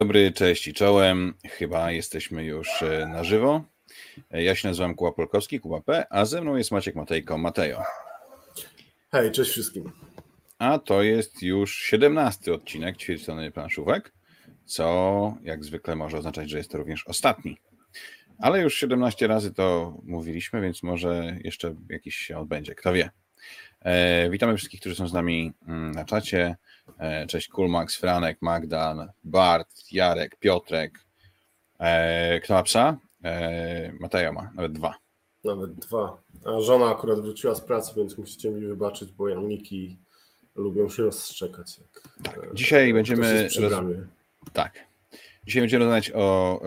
Dobry, cześć i czołem. Chyba jesteśmy już e, na żywo. E, ja się nazywam Kuba Polkowski, Kuba P, a ze mną jest Maciek Matejko, Matejo. Hej, cześć wszystkim. A to jest już 17 odcinek ćwierćtony planszówek, co jak zwykle może oznaczać, że jest to również ostatni. Ale już 17 razy to mówiliśmy, więc może jeszcze jakiś się odbędzie, kto wie. E, witamy wszystkich, którzy są z nami mm, na czacie. E, cześć Kulmax, Franek, Magdan, Bart, Jarek, Piotrek. E, kto ma psa? Mateja ma, nawet dwa. Nawet dwa. A żona akurat wróciła z pracy, więc musicie mi wybaczyć, bo jamniki lubią się rozstrzekać. Tak. Dzisiaj będziemy. Roz... Tak. Dzisiaj będziemy rozmawiać o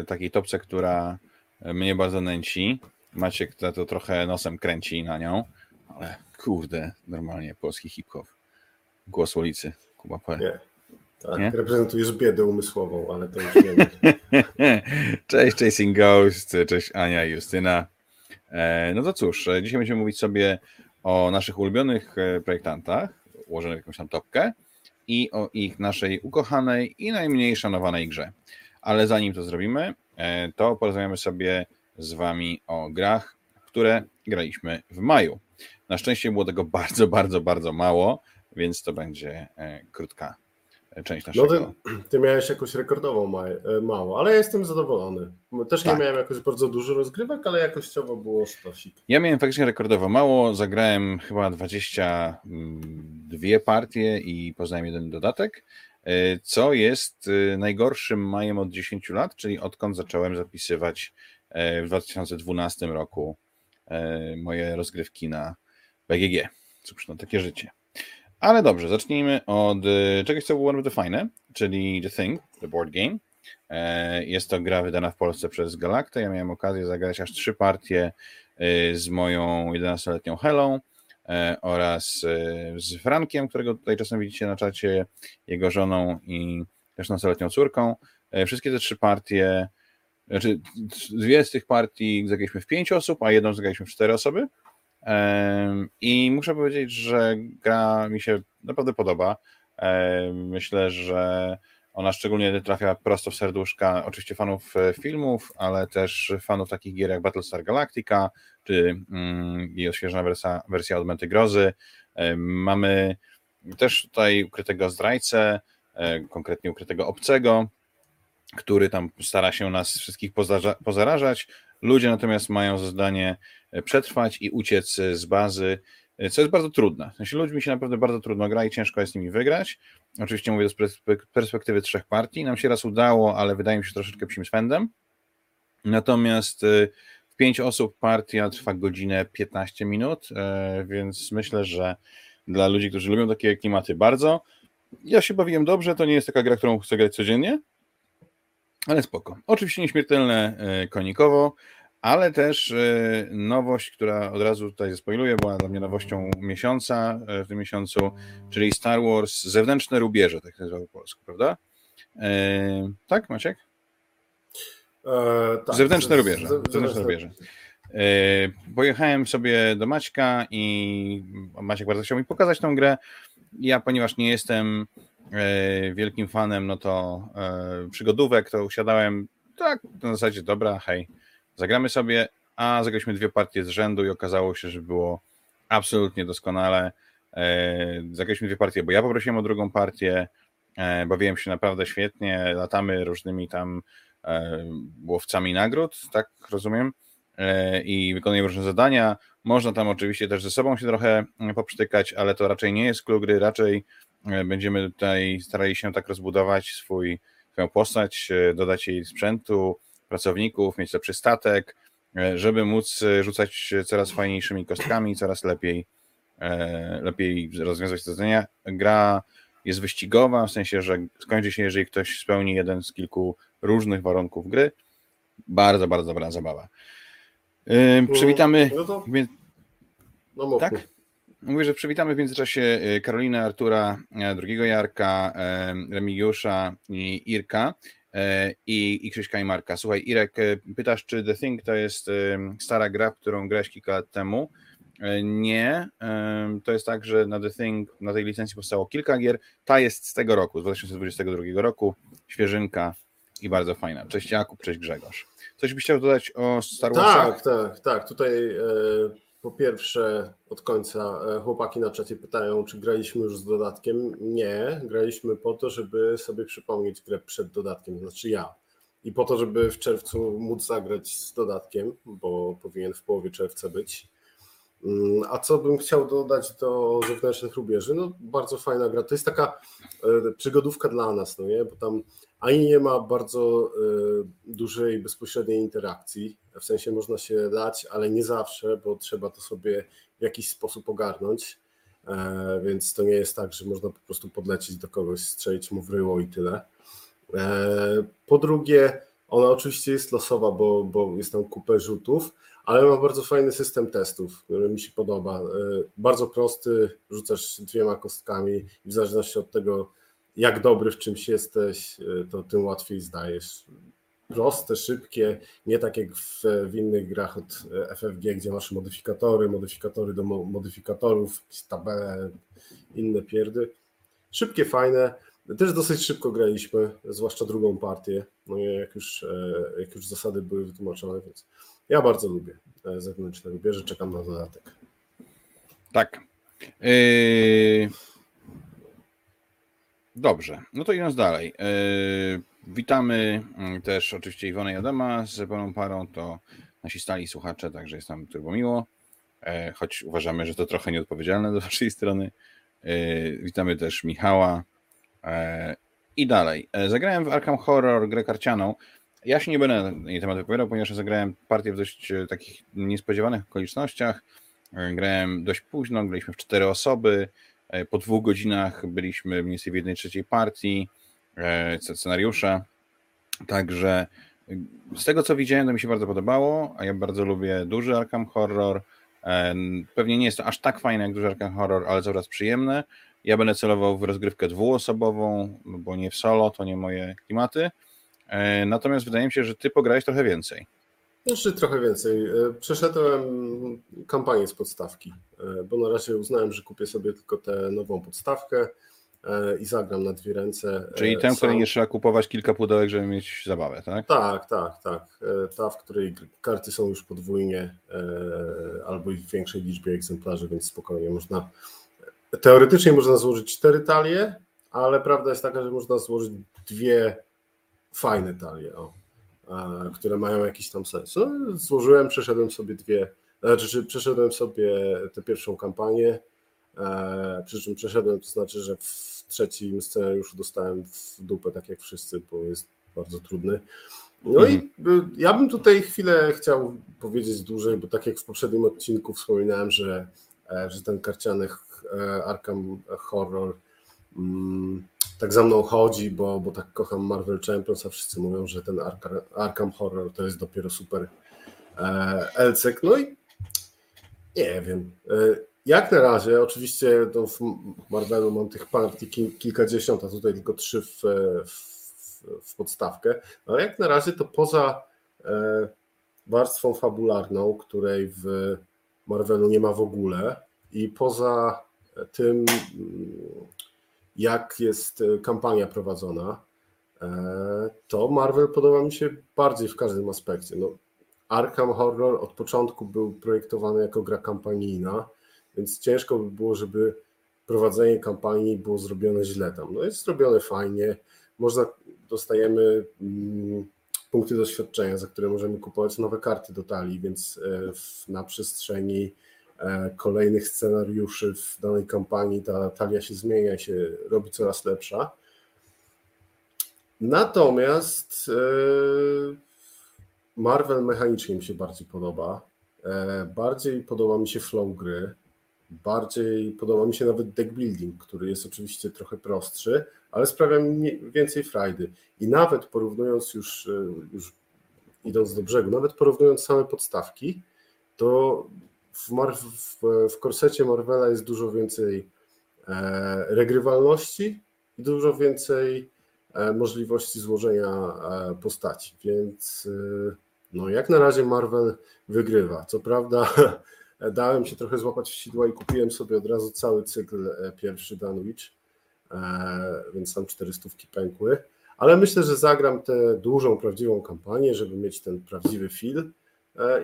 y, takiej topce, która mnie bardzo nęci. Maciek to, to trochę nosem kręci na nią, ale kurde, normalnie polski hip-hop. Głos ulicy, Kuba P. Nie. Tak, nie? reprezentujesz biedę umysłową, ale to już wiemy. cześć Chasing Ghost, cześć Ania i Justyna. E, no to cóż, e, dzisiaj będziemy mówić sobie o naszych ulubionych e, projektantach, ułożonych w jakąś tam topkę i o ich naszej ukochanej i najmniej szanowanej grze. Ale zanim to zrobimy, to porozmawiamy sobie z Wami o grach, które graliśmy w maju. Na szczęście było tego bardzo, bardzo, bardzo mało, więc to będzie e, krótka e, część naszego. No ty, ty miałeś jakoś rekordową ma, e, mało, ale ja jestem zadowolony. Też tak. nie miałem jakoś bardzo dużo rozgrywek, ale jakościowo było sztosik. Ja miałem faktycznie rekordowo mało, zagrałem chyba 22 partie i poznałem jeden dodatek, co jest najgorszym majem od 10 lat, czyli odkąd zacząłem zapisywać w 2012 roku moje rozgrywki na BGG. Cóż, no takie życie. Ale dobrze, zacznijmy od y, czegoś, co było naprawdę fajne, czyli The Thing, The Board Game. E, jest to gra wydana w Polsce przez Galaktę. Ja miałem okazję zagrać aż trzy partie y, z moją 11-letnią Helą e, oraz y, z Frankiem, którego tutaj czasem widzicie na czacie, jego żoną i 16-letnią córką. E, wszystkie te trzy partie, znaczy dwie z tych partii zagraliśmy w pięć osób, a jedną zagraliśmy w cztery osoby. I muszę powiedzieć, że gra mi się naprawdę podoba. Myślę, że ona szczególnie trafia prosto w serduszka oczywiście fanów e, filmów, ale też fanów takich gier jak Battlestar Galactica, czy mm, jej odświeżona wersja, wersja Odmęty Grozy. Mamy też tutaj ukrytego zdrajcę, e, konkretnie ukrytego obcego, który tam stara się nas wszystkich pozarażać. Ludzie natomiast mają zadanie e, przetrwać i uciec e, z bazy, e, co jest bardzo trudne. W sensie ludźmi się naprawdę bardzo trudno gra i ciężko jest nimi wygrać. Oczywiście mówię z perspektywy trzech partii. Nam się raz udało, ale wydaje mi się troszeczkę psim swędem. Natomiast w pięć osób partia trwa godzinę 15 minut, więc myślę, że dla ludzi, którzy lubią takie klimaty bardzo. Ja się bawiłem dobrze, to nie jest taka gra, którą chcę grać codziennie, ale spoko. Oczywiście nieśmiertelne e, konikowo, ale też e, nowość, która od razu tutaj zaspoiluję, była dla mnie nowością miesiąca e, w tym miesiącu, czyli Star Wars Zewnętrzne Rubieże, tak nazywa po polsku, prawda? Tak, Maciek? E, tak, Zewnętrzne Rubieże. Zewnętrzne Rubieże. Pojechałem sobie do Maćka i Maciek bardzo chciał mi pokazać tą grę. Ja, ponieważ nie jestem E, wielkim fanem, no to e, przygodówek, to usiadałem tak na zasadzie, dobra, hej, zagramy sobie, a zagraliśmy dwie partie z rzędu i okazało się, że było absolutnie doskonale. E, zagraliśmy dwie partie, bo ja poprosiłem o drugą partię, bawiłem się naprawdę świetnie, latamy różnymi tam łowcami nagród, tak rozumiem, i wykonujemy różne zadania. Można tam oczywiście też ze sobą się trochę poprztykać, ale to raczej nie jest klucz gry, raczej E, będziemy tutaj starali się tak rozbudować swój, swoją postać, e, dodać jej sprzętu, pracowników, mieć lepszy statek, e, żeby móc rzucać coraz fajniejszymi kostkami, coraz lepiej, lepiej rozwiązać zadania. Gra jest wyścigowa, w sensie, że skończy się, jeżeli ktoś spełni jeden z kilku różnych warunków gry. Bardzo, bardzo dobra zabawa. Przywitamy. No to... No tak? Mówię, że przywitamy w międzyczasie y, Karolinę, Artura, e, drugiego Jarka, e, Remigiusza i Irka e, i, i Krzyśka i Marka. Słuchaj, Irek, pytasz, czy The Thing to jest stara gra, którą grałeś kilka lat temu. Nie. To jest tak, że na The Thing, na tej licencji powstało kilka gier. Ta jest z tego roku, z 2022 roku. Świeżynka i bardzo fajna. Cześć Jakub, cześć Grzegorz. Coś byś chciał dodać o Star Warsach? Tak, tak, tak. Tutaj e, po pierwsze od końca e, chłopaki na czacie pytają, czy graliśmy już z dodatkiem. Nie, graliśmy po to, żeby sobie przypomnieć grę przed dodatkiem, znaczy ja. I po to, żeby w czerwcu móc zagrać z dodatkiem, bo powinien w połowie czerwca być. Mm, a co bym chciał dodać do zewnętrznych rubieży? No bardzo fajna gra. To jest taka e, przygodówka dla nas, no nie? Bo tam ani nie ma bardzo e, dużej bezpośredniej interakcji, w sensie można się dać, ale nie zawsze, bo trzeba to sobie w jakiś sposób ogarnąć, e, więc to nie jest tak, że można po prostu podlecieć do kogoś, strzelić mu w ryło i tyle. Po drugie, ona oczywiście jest losowa, bo, bo jest tam kupę rzutów, ale ma bardzo fajny system testów, który mi się podoba. E, bardzo prosty, rzucasz dwiema kostkami i w zależności od tego, jak dobry w czymś jesteś, e, to tym łatwiej zdajesz. Proste, szybkie, nie tak jak w, w innych grach od FFG, gdzie masz modyfikatory, modyfikatory do modyfikatorów, tabele, inne pierdy. Szybkie, fajne. Też dosyć szybko graliśmy, zwłaszcza drugą partię, no jak już, e, jak już zasady były wytłumaczone, więc ja bardzo lubię e, zewnętrzne rubieże, czekam na dodatek. Tak. Yy... Dobrze, no to idąc dalej. Yy... Witamy mm, też oczywiście Iwonę Jadema z pełną parą, to nasi stali słuchacze, także jest nam turbo miło, e, choć uważamy, że to trochę nieodpowiedzialne do waszej strony. Witamy też Michała i dalej. Zagrałem w Arkham Horror grę karcianą. Ja się nie będę na jej temat wypowiadał, ponieważ zagrałem partię w dość e, takich niespodziewanych okolicznościach. E, grałem dość późno, graliśmy w cztery osoby. E, po dwóch godzinach byliśmy mniej więcej w jednej trzeciej partii scenariusza. Także z tego co widziałem, to mi się bardzo podobało, a ja bardzo lubię duży Arkham Horror. Pewnie nie jest to aż tak fajne jak duży Arkham Horror, ale coraz przyjemne. Ja będę celował w rozgrywkę dwuosobową, bo nie w solo, to nie moje klimaty. E, natomiast wydaje mi się, że ty pograłeś trochę więcej. Jeszcze trochę więcej. E, przeszedłem kampanię z podstawki, e, bo na razie uznałem, że kupię sobie tylko tę nową podstawkę i zagram na dwie ręce. Czyli tę, której nie trzeba kupować kilka pudełek, żeby mieć zabawę, tak? Tak, tak, tak. Ta, w której karty są już podwójnie albo w większej liczbie egzemplarzy, więc spokojnie można. Teoretycznie można złożyć cztery talie, ale prawda jest taka, że można złożyć dwie fajne talie, o, które mają jakiś tam sens. No, złożyłem, przeszedłem sobie dwie, znaczy przeszedłem sobie tę pierwszą kampanię, e, przy czym przeszedłem, to znaczy, że w trzecim scenariuszu dostałem w dupę, tak jak wszyscy, bo jest bardzo trudny. No i mhm. ja bym tutaj chwilę chciał powiedzieć dłużej, bo tak jak w poprzednim odcinku wspominałem, że, e, że ten karciany e, Arkham Horror mm, tak za mną chodzi, bo, bo tak kocham Marvel Champions, a wszyscy mówią, że ten Arkham Horror to jest dopiero super e, Elcek. No i nie wiem. E, jak na razie, oczywiście to w Marvelu mam tych partii kilkadziesiąt, a tutaj tylko trzy w, w, w podstawkę, ale jak na razie to poza e, warstwą fabularną, której w Marvelu nie ma w ogóle i poza tym jak jest e, kampania prowadzona, e, to Marvel podoba mi się bardziej w każdym aspekcie. No, Arkham Horror od początku był projektowany jako gra kampanijna, więc ciężko by było, żeby prowadzenie kampanii było zrobione źle tam. No jest zrobione fajnie, można, dostajemy mm, punkty doświadczenia, za które możemy kupować nowe karty do talii, więc e, na przestrzeni kolejnych scenariuszy w danej kampanii ta talia się zmienia, się robi coraz lepsza. Natomiast e, Marvel mechanicznie mi się bardziej podoba. E, bardziej podoba mi się flow gry. Bardziej podoba mi się nawet deck building, który jest oczywiście trochę prostszy, ale sprawia mi więcej frajdy. I nawet porównując już, już idąc do brzegu, nawet porównując same podstawki, to w, Mar w, w korsecie Marvela jest dużo więcej e, regrywalności i dużo więcej e, możliwości złożenia e, postaci, więc e, no jak na razie Marvel wygrywa. Co prawda dałem się trochę złapać w sidła i kupiłem sobie od razu cały cykl pierwszy Danwich, więc tam 400 pękły. Ale myślę, że zagram tę dużą, prawdziwą kampanię, żeby mieć ten prawdziwy feel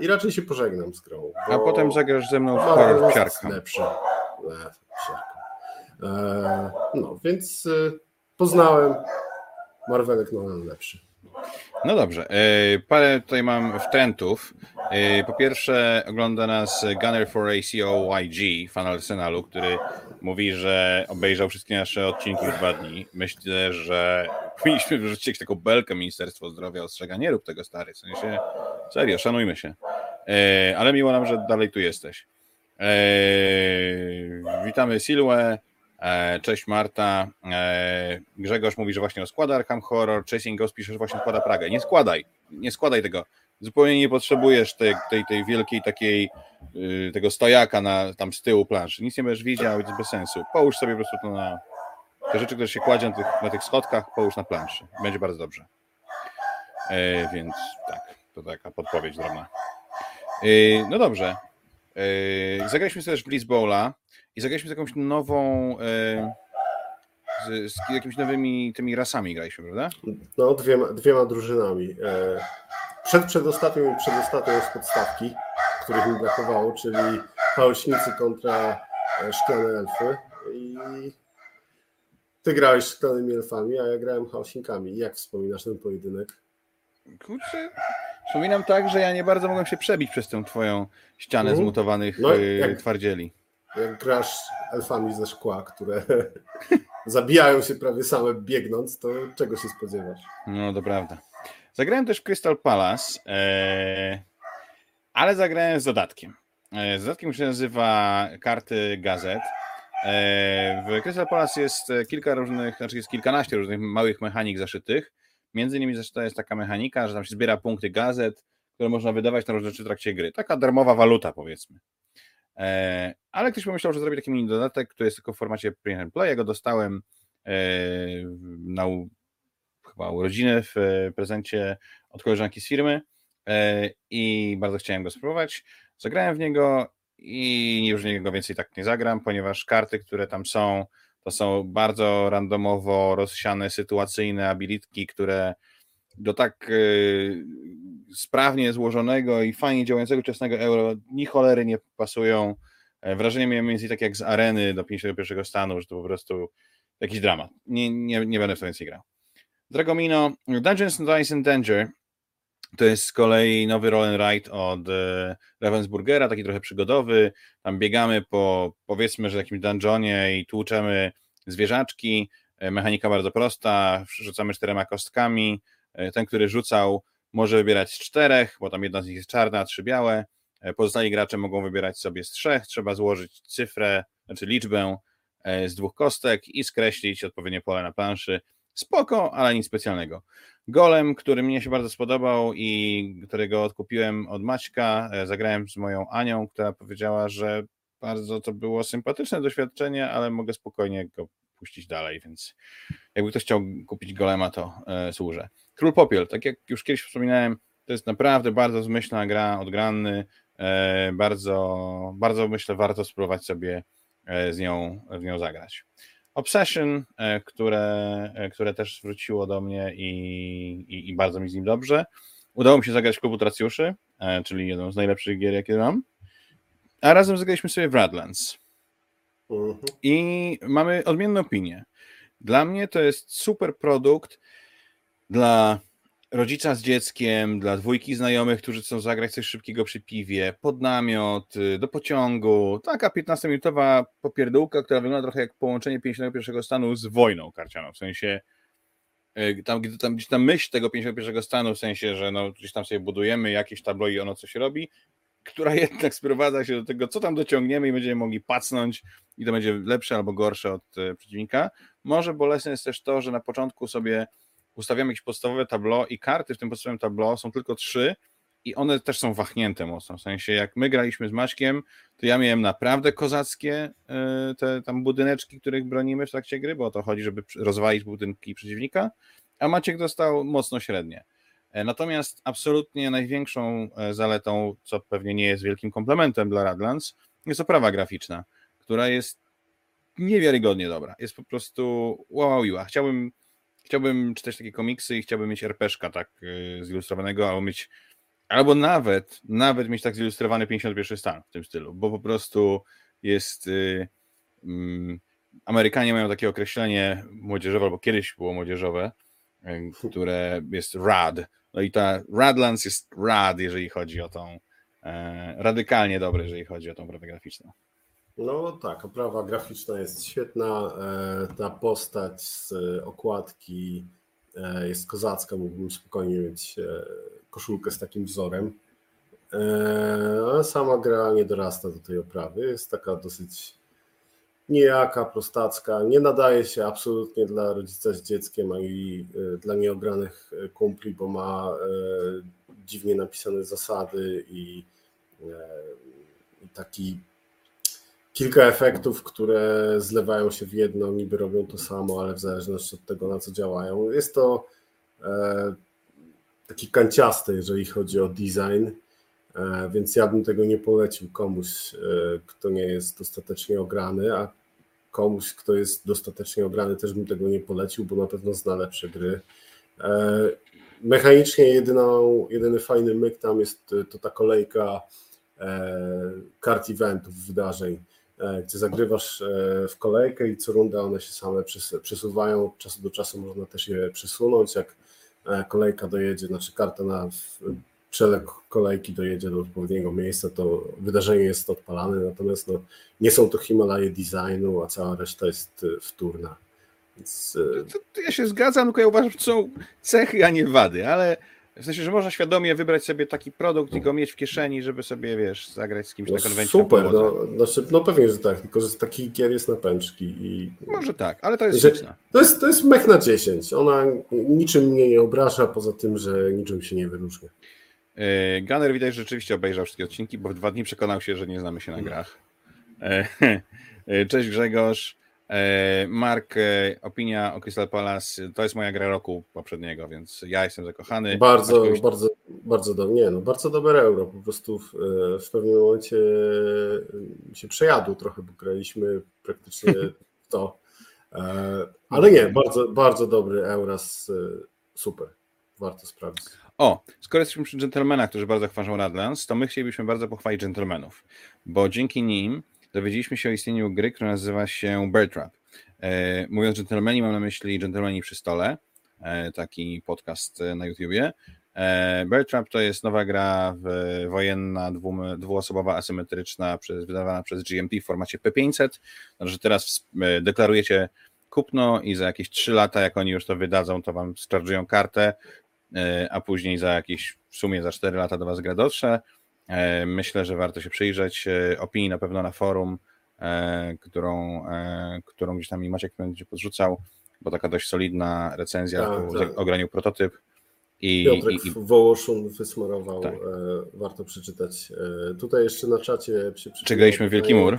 i raczej się pożegnam z grą. A potem zagrasz ze mną w horror psiarka. Lepszy. No, więc poznałem Marvelek Nolan lepszy. No dobrze. E, parę tutaj mam wtrętów. E, po pierwsze, ogląda nas Gunner for ACOYG, fan Arsenalu, który mówi, że obejrzał wszystkie nasze odcinki w dwa dni. Myślę, że powinniśmy wyrzucić taką belkę Ministerstwo Zdrowia ostrzega. Nie rób tego, stary. W sensie, serio, szanujmy się. E, ale miło nam, że dalej tu jesteś. Witamy Silwe. E, cześć Marta. E, Grzegorz mówi, że właśnie rozkłada Arkham Horror. Chasing Ghost pisze, że właśnie składa Pragę. Nie składaj, nie składaj tego. Zupełnie nie potrzebujesz tej, tej, tej wielkiej takiej y, tego stojaka na, tam z tyłu planszy. Nic nie będziesz widział, jest bez sensu. Połóż sobie po prostu to na te rzeczy, które się kładzie na tych, na tych schodkach, połóż na planszy. Będzie bardzo dobrze. E, więc tak, to taka podpowiedź drobna. no dobrze. zagraliśmy sobie też Blitz Bowla i zagraliśmy z jakąś nową, e, z, z, jakimiś nowymi tymi rasami graliśmy, prawda? No, dwiema, dwiema drużynami. E, przed przedostatnią i przedostatnią z podstawki, których mi brakowało, czyli chaośnicy kontra e, szklane elfy. I ty grałeś szklanymi elfami, a ja grałem chaośnikami. Jak wspominasz ten pojedynek? Kurczę, wspominam tak, że ja nie bardzo mogłem się przebić przez tę twoją ścianę mm. zmutowanych no, jak, twardzieli jak grasz elfami ze szkła, które zabijają się prawie same biegnąc, to czego się spodziewasz? No to prawda. Zagrałem też w Crystal Palace, e, ale zagrałem z dodatkiem. E, z dodatkiem się nazywa karty gazet. E, w Crystal Palace jest kilka różnych, znaczy jest kilkanaście różnych małych mechanik zaszytych. Między innymi zresztą jest taka mechanika, że tam się zbiera punkty gazet, które można wydawać na różne rzeczy w trakcie gry. Taka darmowa waluta, powiedzmy. E, ale ktoś pomyślał, że zrobi taki mini dodatek, który jest tylko w formacie print and play. Ja go dostałem e, na chyba urodziny w prezencie od koleżanki z firmy e, i bardzo chciałem go spróbować. Zagrałem w niego i już niego więcej tak nie zagram, ponieważ karty, które tam są, to są bardzo randomowo rozsiane, sytuacyjne abilitki, które do tak sprawnie złożonego i fajnie działającego wczesnego euro ni cholery nie pasują. E, wrażenie miałem między tak jak z areny do 51 stanu, że to po prostu jakiś dramat. Nie, nie, nie będę w to więcej grał. Dragomino, Dungeons and Dice in Danger to jest z kolei nowy roll and ride od e, Ravensburgera, taki trochę przygodowy. Tam biegamy po powiedzmy, że jakimś dungeonie i tłuczemy zwierzaczki. E, mechanika bardzo prosta, rzucamy czterema kostkami. Ten, który rzucał, może wybierać z czterech, bo tam jedna z nich jest czarna, trzy białe. E, pozostali gracze mogą wybierać sobie z trzech. Trzeba złożyć cyfrę, znaczy liczbę e, z dwóch kostek i skreślić odpowiednie pole na planszy. Spoko, ale nic specjalnego. Golem, który mnie się bardzo spodobał i którego odkupiłem od Maćka, e, zagrałem z moją Anią, która powiedziała, że bardzo to było sympatyczne doświadczenie, ale mogę spokojnie go puścić dalej, więc jakby ktoś chciał kupić golema, to e, służę. Król Popiel, tak jak już kiedyś wspominałem, to jest naprawdę bardzo zmyślna gra, odgranny, e, bardzo, bardzo myślę warto spróbować sobie e, z nią, w nią zagrać. Obsession, które, które też wróciło do mnie i, i, i, bardzo mi z nim dobrze. Udało mi się zagrać w klubu Tracjuszy, czyli jedną z najlepszych gier, jakie mam. A razem zagraliśmy sobie w Radlands. Mhm. I mamy odmienne opinie. Dla mnie to jest super produkt dla rodzica z dzieckiem, dla dwójki znajomych, którzy chcą zagrać coś szybkiego przy piwie, pod namiot, y, do pociągu. Taka 15-minutowa popierdółka, która wygląda trochę jak połączenie 51 stanu z wojną karcianą. W sensie y, tam, tam, gdzieś tam myśl tego 51 stanu, w sensie, że no, gdzieś tam sobie budujemy jakieś tablo i ono coś robi, która jednak sprowadza się do tego, co tam dociągniemy i będziemy mogli pacnąć i to będzie lepsze albo gorsze od e, przeciwnika. Może bolesne jest też to, że na początku sobie ustawiamy jakieś podstawowe tablo i karty w tym podstawowym tablo są tylko trzy i one też są wachnięte mocno, w sensie jak my graliśmy z Maćkiem, to ja miałem naprawdę kozackie e, te tam budyneczki, których bronimy w trakcie gry, bo o to chodzi, żeby rozwalić budynki przeciwnika, a Maciek dostał mocno średnie. Natomiast absolutnie największą zaletą, co pewnie nie jest wielkim komplementem dla Radlands, jest oprawa graficzna, która jest niewiarygodnie dobra. Jest po prostu wow, wow Chciałbym, chciałbym czytać takie komiksy i chciałbym mieć RPszka tak zilustrowanego, albo mieć albo nawet, nawet mieć tak zilustrowany 51 stan w tym stylu, bo po prostu jest. Yy, yy, Amerykanie mają takie określenie młodzieżowe, albo kiedyś było młodzieżowe, yy, które jest rad. No i ta Radlands jest rad, jeżeli chodzi o tą. E, radykalnie dobre, jeżeli chodzi o tą oprawę graficzną. No tak, oprawa graficzna jest świetna. E, ta postać z okładki e, jest kozacka. Mógłbym spokojnie mieć koszulkę z takim wzorem. A sama gra nie dorasta do tej oprawy. Jest taka dosyć niejaka, prostacka. Nie nadaje się absolutnie dla rodzica z dzieckiem, a i e, dla nieogranych e, kumpli, bo ma e, dziwnie napisane zasady i, i taki kilka efektów, które zlewają się w jedno, niby robią to samo, ale w zależności od tego, na co działają. Jest to taki kanciasty, jeżeli chodzi o design, więc ja bym tego nie polecił komuś, e, kto nie jest dostatecznie ograny, a komuś, kto jest dostatecznie ograny, też bym tego nie polecił, bo na pewno zna lepsze gry. E, mechanicznie jedyną, jedyny fajny myk tam jest to ta kolejka kart eventów, wydarzeń, gdzie zagrywasz w kolejkę i co runda one się same przesuwają, od czasu do czasu można też je przesunąć, jak E, kolejka dojedzie, znaczy karta na przelek kolejki dojedzie do odpowiedniego miejsca, to wydarzenie jest odpalane, natomiast no, nie są to Himalaje designu, a cała reszta jest e, wtórna. Więc... E, to, to ja się zgadzam, tylko ja uważam, że są cechy, a nie wady, ale w sensie, że można świadomie wybrać sobie taki produkt i go mieć w kieszeni, żeby sobie, wiesz, zagrać z kimś no na konwencji. Super, no, znaczy, no pewnie, że tak, tylko że taki gier jest na pęczki. I... Może tak, ale to jest że, to jest To jest mech na 10. Ona niczym mnie nie obraża, poza tym, że niczym się nie wyróżnia. E, Gunner widać, że rzeczywiście obejrzał wszystkie odcinki, bo w dwa dni przekonał się, że nie znamy się na grach. E, cześć Grzegorz. E, Mark, e, opinia o Crystal Palace, to jest moja gra roku poprzedniego, więc ja jestem zakochany. Bardzo, bardzo, bardzo do, nie, no, bardzo dobre euro, po prostu w, e, w pewnym momencie się przejadł trochę, bo graliśmy praktycznie to, ale nie, bardzo, bardzo dobry Euras, super, warto sprawdzić. O, skoro jesteśmy przy dżentelmenach, którzy bardzo chwalą Radlands, to my chcielibyśmy bardzo pochwalić dżentelmenów, bo dzięki nim dowiedzieliśmy się o istnieniu gry, która nazywa się Bear Trap. E, mówiąc dżentelmeni, mam na myśli Dżentelmeni przy stole, e, taki podcast e, na YouTubie. Bear Trap to jest nowa gra wojenna, dwu, dwuosobowa, asymetryczna, wydawana przez GMT w formacie P500. Znaczy, teraz deklarujecie kupno i za jakieś 3 lata, jak oni już to wydadzą, to wam starczują kartę, a później za jakieś, w sumie za 4 lata do was gra dotrze. E, myślę, że warto się przyjrzeć e, opinii na pewno na forum, e, którą, którą gdzieś tam mi Maciek będzie podrzucał, bo taka dość solidna recenzja, tak, tak. ogranił prototyp. I, Piotrek i, i... Wołoszun wysmarował, tak. warto przeczytać. Tutaj jeszcze na czacie się Czy graliśmy Wielki Mur?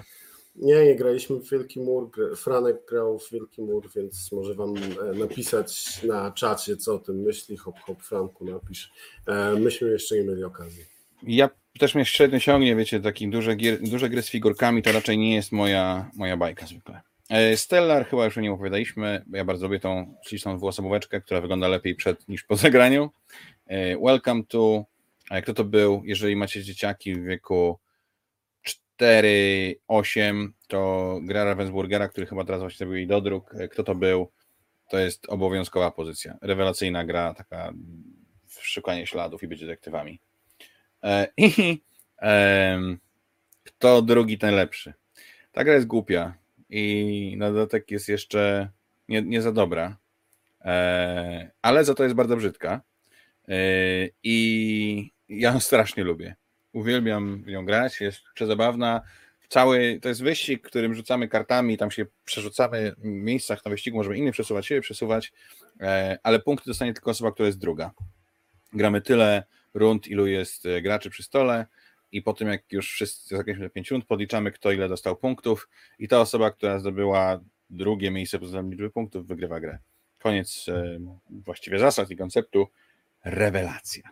Nie, nie graliśmy w Wielki Mur. Franek grał w Wielki Mur, więc może wam napisać na czacie, co o tym myśli. Hop, hop, Franku, napisz. Myśmy jeszcze nie mieli okazji. Ja też mnie średnio ciągnie, wiecie, takie duże, duże gry z figurkami to raczej nie jest moja, moja bajka zwykle. E, Stellar chyba już o nim opowiadaliśmy. Ja bardzo lubię tą śliczną dwuosobóweczkę, która wygląda lepiej przed niż po zagraniu. E, welcome to. Kto to był? Jeżeli macie dzieciaki w wieku 4-8, to gra Ravensburgera, który chyba teraz właśnie zrobił jej dodruk. E, kto to był? To jest obowiązkowa pozycja. Rewelacyjna gra, taka w szukanie śladów i być detektywami. E, I kto drugi, ten lepszy. Ta gra jest głupia i na dodatek jest jeszcze nie, nie za dobra, e, ale za to jest bardzo brzydka i ja ją strasznie lubię. Uwielbiam ją grać, jest przezabawna. Cały, to jest wyścig, którym rzucamy kartami, tam się przerzucamy w miejscach na wyścigu, możemy innych przesuwać, siebie przesuwać, ale punkty dostanie tylko osoba, która jest druga. Gramy tyle rund, ilu jest e, graczy przy stole i po tym, jak już wszyscy zakończymy 5 rund, podliczamy, kto ile dostał punktów i ta osoba, która zdobyła drugie miejsce pod liczby punktów, wygrywa grę. Koniec e, właściwie zasad i konceptu. rewelacja.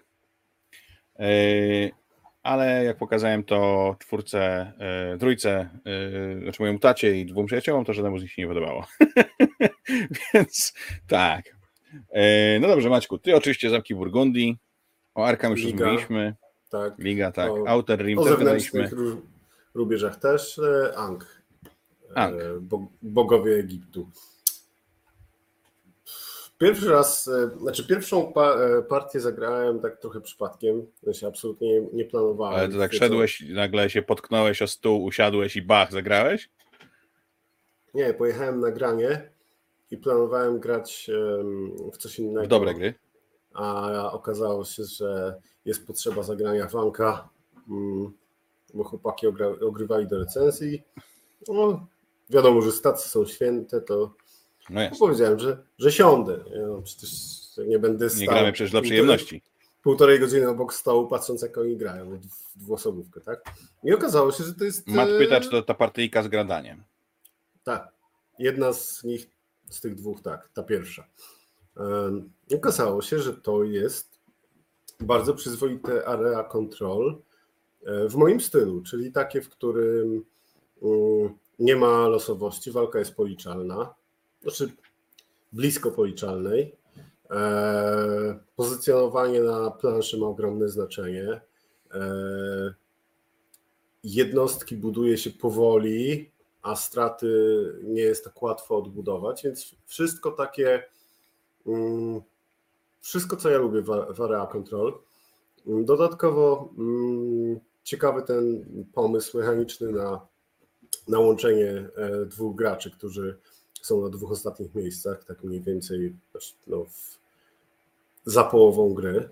Ale jak pokazałem to czwórce, e, trójce, e, znaczy mojemu tacie i dwóm przyjaciołom, to żadnemu z nich się nie podobało. Więc tak. No dobrze, Maćku, ty oczywiście Zamki Burgundii, o Arkam już Liga, rozmawialiśmy. Tak. Liga, tak. O, Outer Rim o zewnętrznych rubieżach też. Ang. Ang. Bogowie Egiptu. Pierwszy raz, e, znaczy pierwszą e, partię zagrałem tak trochę przypadkiem, się absolutnie nie planowałem. Ale to tak szedłeś, nagle się potknąłeś o stół, usiadłeś i bach, zagrałeś? Nie, pojechałem na granie i planowałem grać w coś innego. W dobre gry. A okazało się, że jest potrzeba zagrania flanka, mm, bo chłopaki ogrywali do recenzji. No, wiadomo, że stacje są święte, to no powiedziałem, że, że siądę. No, przecież nie będę stał. Nie gramy przecież dla przyjemności. Półtorej godziny obok stołu, patrząc jak oni grają w dwuosobówkę, tak? I okazało się, że to jest... Mat pyta, czy to ta partyjka z gradaniem. Tak. Jedna z nich, z tych dwóch, tak, ta pierwsza. Okazało się, że to jest bardzo przyzwoite area control e, w moim stylu, czyli takie, w którym mm, nie ma losowości, walka jest policzalna, znaczy blisko policzalnej. E, pozycjonowanie na planszy ma ogromne znaczenie. E, jednostki buduje się powoli, a straty nie jest tak łatwo odbudować, więc wszystko takie, mm, wszystko co ja lubię w Area Control. Dodatkowo mm, ciekawy ten pomysł mechaniczny na, na łączenie e, dwóch graczy, którzy są na dwóch ostatnich miejscach, tak mniej więcej no, w, za połową gry.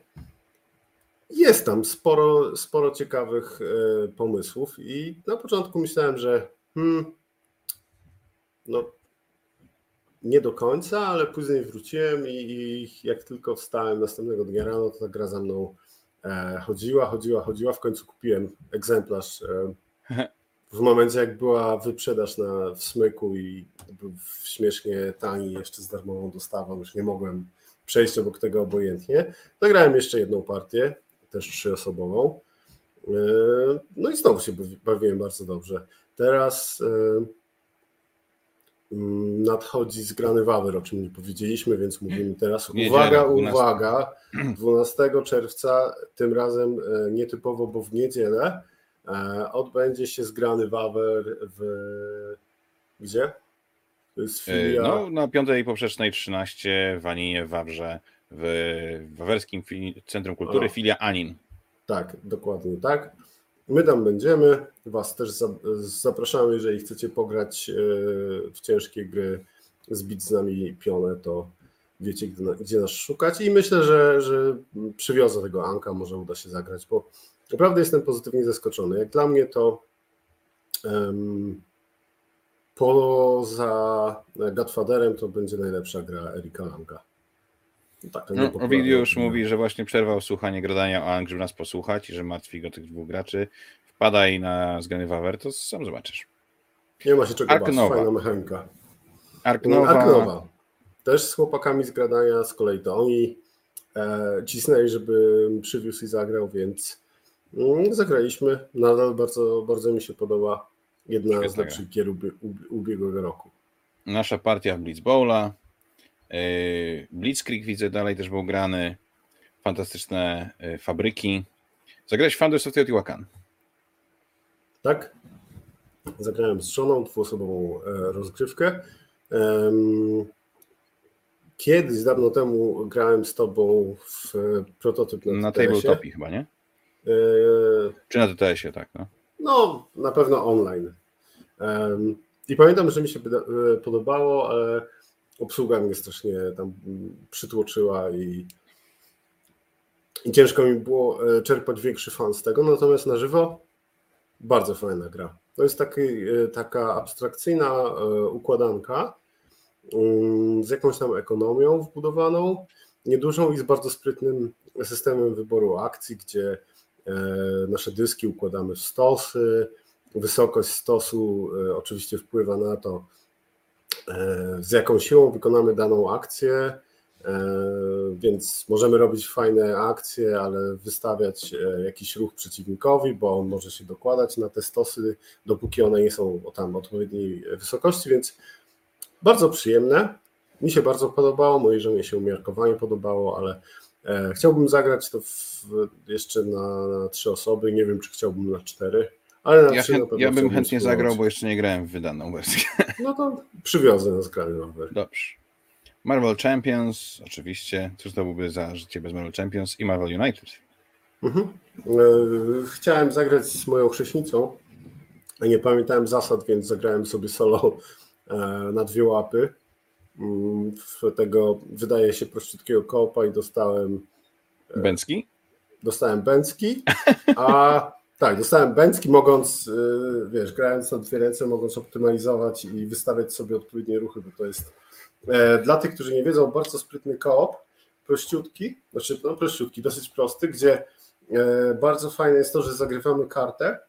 Jest tam sporo, sporo ciekawych e, pomysłów i na początku myślałem, że hmm, no nie do końca, ale później wróciłem i, i jak tylko wstałem następnego dnia rano, to ta gra za mną e, chodziła, chodziła, chodziła. W końcu kupiłem egzemplarz e, w momencie jak była wyprzedaż na, w Smyku i był śmiesznie tani, jeszcze z darmową dostawą, już nie mogłem przejść obok tego obojętnie. Zagrałem jeszcze jedną partię, też trzyosobową. E, no i znowu się bawiłem bardzo dobrze. Teraz e, mm, nadchodzi zgrany Wawer, o czym nie powiedzieliśmy, więc mówimy teraz. Uwaga, uwaga, 12 czerwca, tym razem e, nietypowo, bo w niedzielę odbędzie się zgrany Wawer w gdzie? To jest e, filia... No, na piątej poprzecznej 13 w Aninie, w Wawrze, w Wawerskim Centrum Kultury, o. filia Anin. Tak, dokładnie tak. My tam będziemy. Was też zapraszamy, jeżeli chcecie pograć e, w ciężkie gry, zbić z nami pionę, to wiecie, gdzie nas szukać. I myślę, że, że przywiozę tego Anka, może uda się zagrać, bo Naprawdę jestem pozytywnie zaskoczony. Jak dla mnie to um, poza Godfatherem to będzie najlepsza gra Erika Langa. Tak, no, Ovidiusz mówi, że właśnie przerwał słuchanie gradania o Ang, żeby nas posłuchać i że martwi go tych dwóch graczy. Wpadaj na zgany Wawer, to sam zobaczysz. Nie ma się czego Ark bać, Nowa. fajna mechanika. Ark Nowa. Ark Nowa. Też z chłopakami z gradania, z kolei to oni e, cisnęli, żeby przywiózł i zagrał, więc zagraliśmy. Nadal bardzo, bardzo mi się podoba. Jedna z lepszych gier ubiegłego roku. Nasza partia w Blitzbowla. Yy, Blitzkrieg widzę dalej też był grany. Fantastyczne yy, fabryki. Zagrałeś Founders of Teotihuacan. Tak. Zagrałem z żoną dwuosobową e, rozgrywkę. Kiedyś, dawno temu grałem z tobą w prototyp na, na Tabletopie chyba, nie? Yy, Czy na TTS-ie, tak? No? no, na pewno online. I pamiętam, że mi się e, podobało, ale obsługa mnie strasznie tam przytłoczyła i, i ciężko mi było e, czerpać większy fan z tego, natomiast na żywo bardzo fajna gra. To jest taki, e, taka abstrakcyjna układanka mm, z jakąś tam ekonomią wbudowaną, niedużą i z bardzo sprytnym systemem wyboru akcji, gdzie nasze dyski układamy w stosy. Wysokość stosu e, oczywiście wpływa na to, e, z jaką siłą wykonamy daną akcję. więc możemy robić fajne akcje, ale wystawiać jakiś ruch przeciwnikowi, bo on może się dokładać na te stosy, dopóki one nie są tam odpowiedniej wysokości, więc bardzo przyjemne. Mi się bardzo podobało, mojej żonie się umiarkowanie podobało, ale e, chciałbym zagrać to w, jeszcze na, na, trzy osoby. Nie wiem, czy chciałbym na cztery, ale na ja, trzy chęt, ja bym chętnie spróbować. zagrał, bo jeszcze nie grałem w wydaną wersję. No to przywiozę na skrajny rower. Dobrze. Marvel Champions, oczywiście. Cóż to byłby za życie bez Marvel Champions i Marvel United? Mhm. E, chciałem zagrać z moją chrześnicą, nie pamiętałem zasad, więc zagrałem sobie solo e, na dwie łapy w tego, wydaje się, prościutkiego kopa i dostałem. E, Bęcki? Dostałem Bęcki, a tak, dostałem Bęcki, mogąc, e, wiesz, grając na dwie ręce, mogąc optymalizować i wystawiać sobie odpowiednie ruchy, bo to jest e, dla tych, którzy nie wiedzą, bardzo sprytny koop, prościutki, znaczy no prościutki, dosyć prosty, gdzie bardzo fajne jest to, że zagrywamy kartę,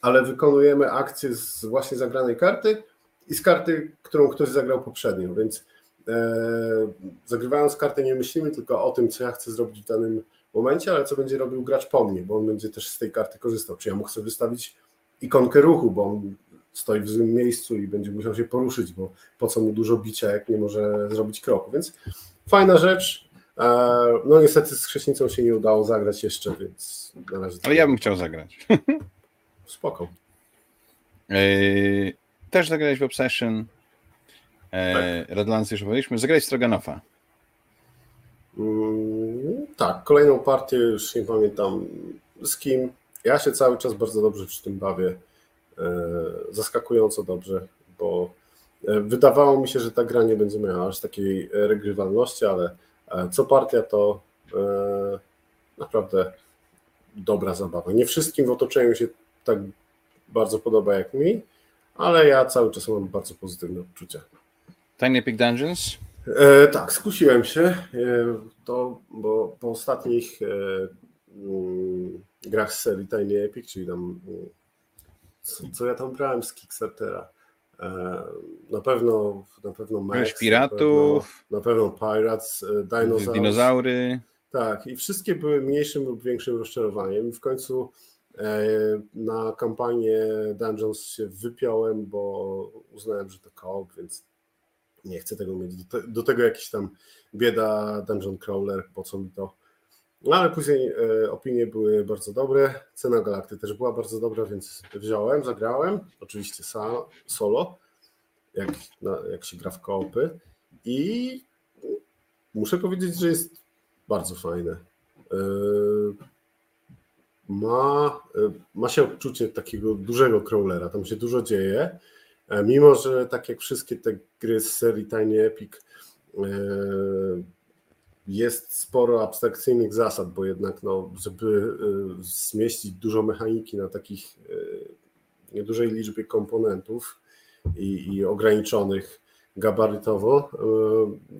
ale wykonujemy akcję z właśnie zagranej karty, i z karty, którą ktoś zagrał poprzednio, więc e, zagrywając kartę nie myślimy tylko o tym, co ja chcę zrobić w danym momencie, ale co będzie robił gracz po mnie, bo on będzie też z tej karty korzystał. Czy ja mu chcę wystawić ikonkę ruchu, bo on stoi w złym miejscu i będzie musiał się poruszyć, bo po co mu dużo bicia, jak nie może zrobić kroku. Więc fajna rzecz. E, no niestety z Chrześnicą się nie udało zagrać jeszcze, więc na razie... Ale ja bym chciał zagrać. Spoko. Yy, też zagrałeś w Obsession. E, tak. Redlands już powiedzieliśmy. Zagrałeś Stroganofa. Mm, tak, kolejną partię już nie pamiętam z kim. Ja się cały czas bardzo dobrze przy tym bawię. E, zaskakująco dobrze, bo e, wydawało mi się, że ta gra nie będzie miała aż takiej regrywalności, ale e, co partia to e, naprawdę dobra zabawa. Nie wszystkim w otoczeniu się tak bardzo podoba jak mi, ale ja cały czas mam bardzo pozytywne odczucia. Tiny Epic Dungeons? E, tak, skusiłem się, e, to, bo po ostatnich e, mm, grach z serii Tiny Epic, czyli tam co, co, ja tam brałem z Kickstartera, e, na pewno na pewno Max, Piratów, na pewno, na pewno Pirates, e, Dinozaury. Tak, i wszystkie były mniejszym lub większym rozczarowaniem. I w końcu na kampanię Dungeons się wypiąłem, bo uznałem, że to koop, więc nie chcę tego mieć. Do, te, do, tego jakiś tam bieda Dungeon Crawler, po co mi to. No ale później e, opinie były bardzo dobre, cena Galakty też była bardzo dobra, więc wziąłem, zagrałem, oczywiście solo, jak, na, jak się gra w koopy i muszę powiedzieć, że jest bardzo fajne. E, ma, e, ma się odczucie takiego dużego crawlera, tam się dużo dzieje, e, mimo że tak jak wszystkie te gry z serii Tiny Epic e, jest sporo abstrakcyjnych zasad, bo jednak no, żeby zmieścić dużo mechaniki na takich niedużej liczbie komponentów i, i ograniczonych gabarytowo,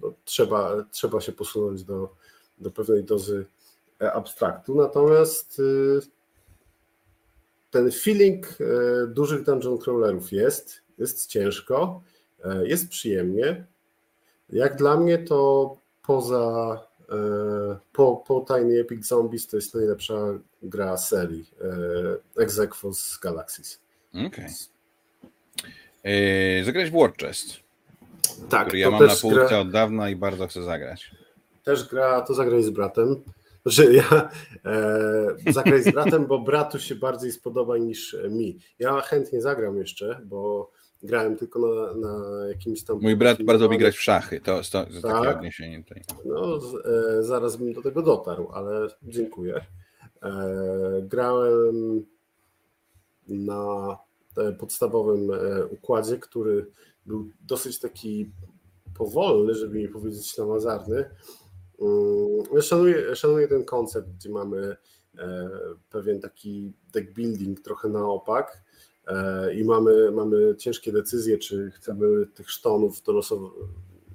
no, trzeba, trzeba się posunąć do, do pewnej dozy abstraktu, natomiast y, ten feeling e, dużych dungeon crawlerów jest, jest ciężko, e, jest przyjemnie. Jak dla mnie to poza po, po Tiny Epic Zombies to jest najlepsza gra serii Exequos Galaxies. Okej. Okay. Zagrać w War Chest. Tak, który ja mam na półce gra... od dawna i bardzo chcę zagrać. Też gra, to zagraj z bratem że ja e, zagraj z bratem, bo bratu się bardziej spodoba niż mi. Ja chętnie zagram jeszcze, bo grałem tylko na, na jakimś tam. Mój brat bardzo lubi grać w szachy, to, to, to tak? takie odniesienie tutaj. No, e, zaraz bym do tego dotarł, ale dziękuję. E, grałem na podstawowym e, układzie, który był dosyć taki powolny, żeby nie powiedzieć namazarny szanuję, szanuję ten koncept, gdzie mamy e, pewien taki deck building trochę na opak e, i mamy, mamy ciężkie decyzje, czy chcemy tych sztonów, to losow...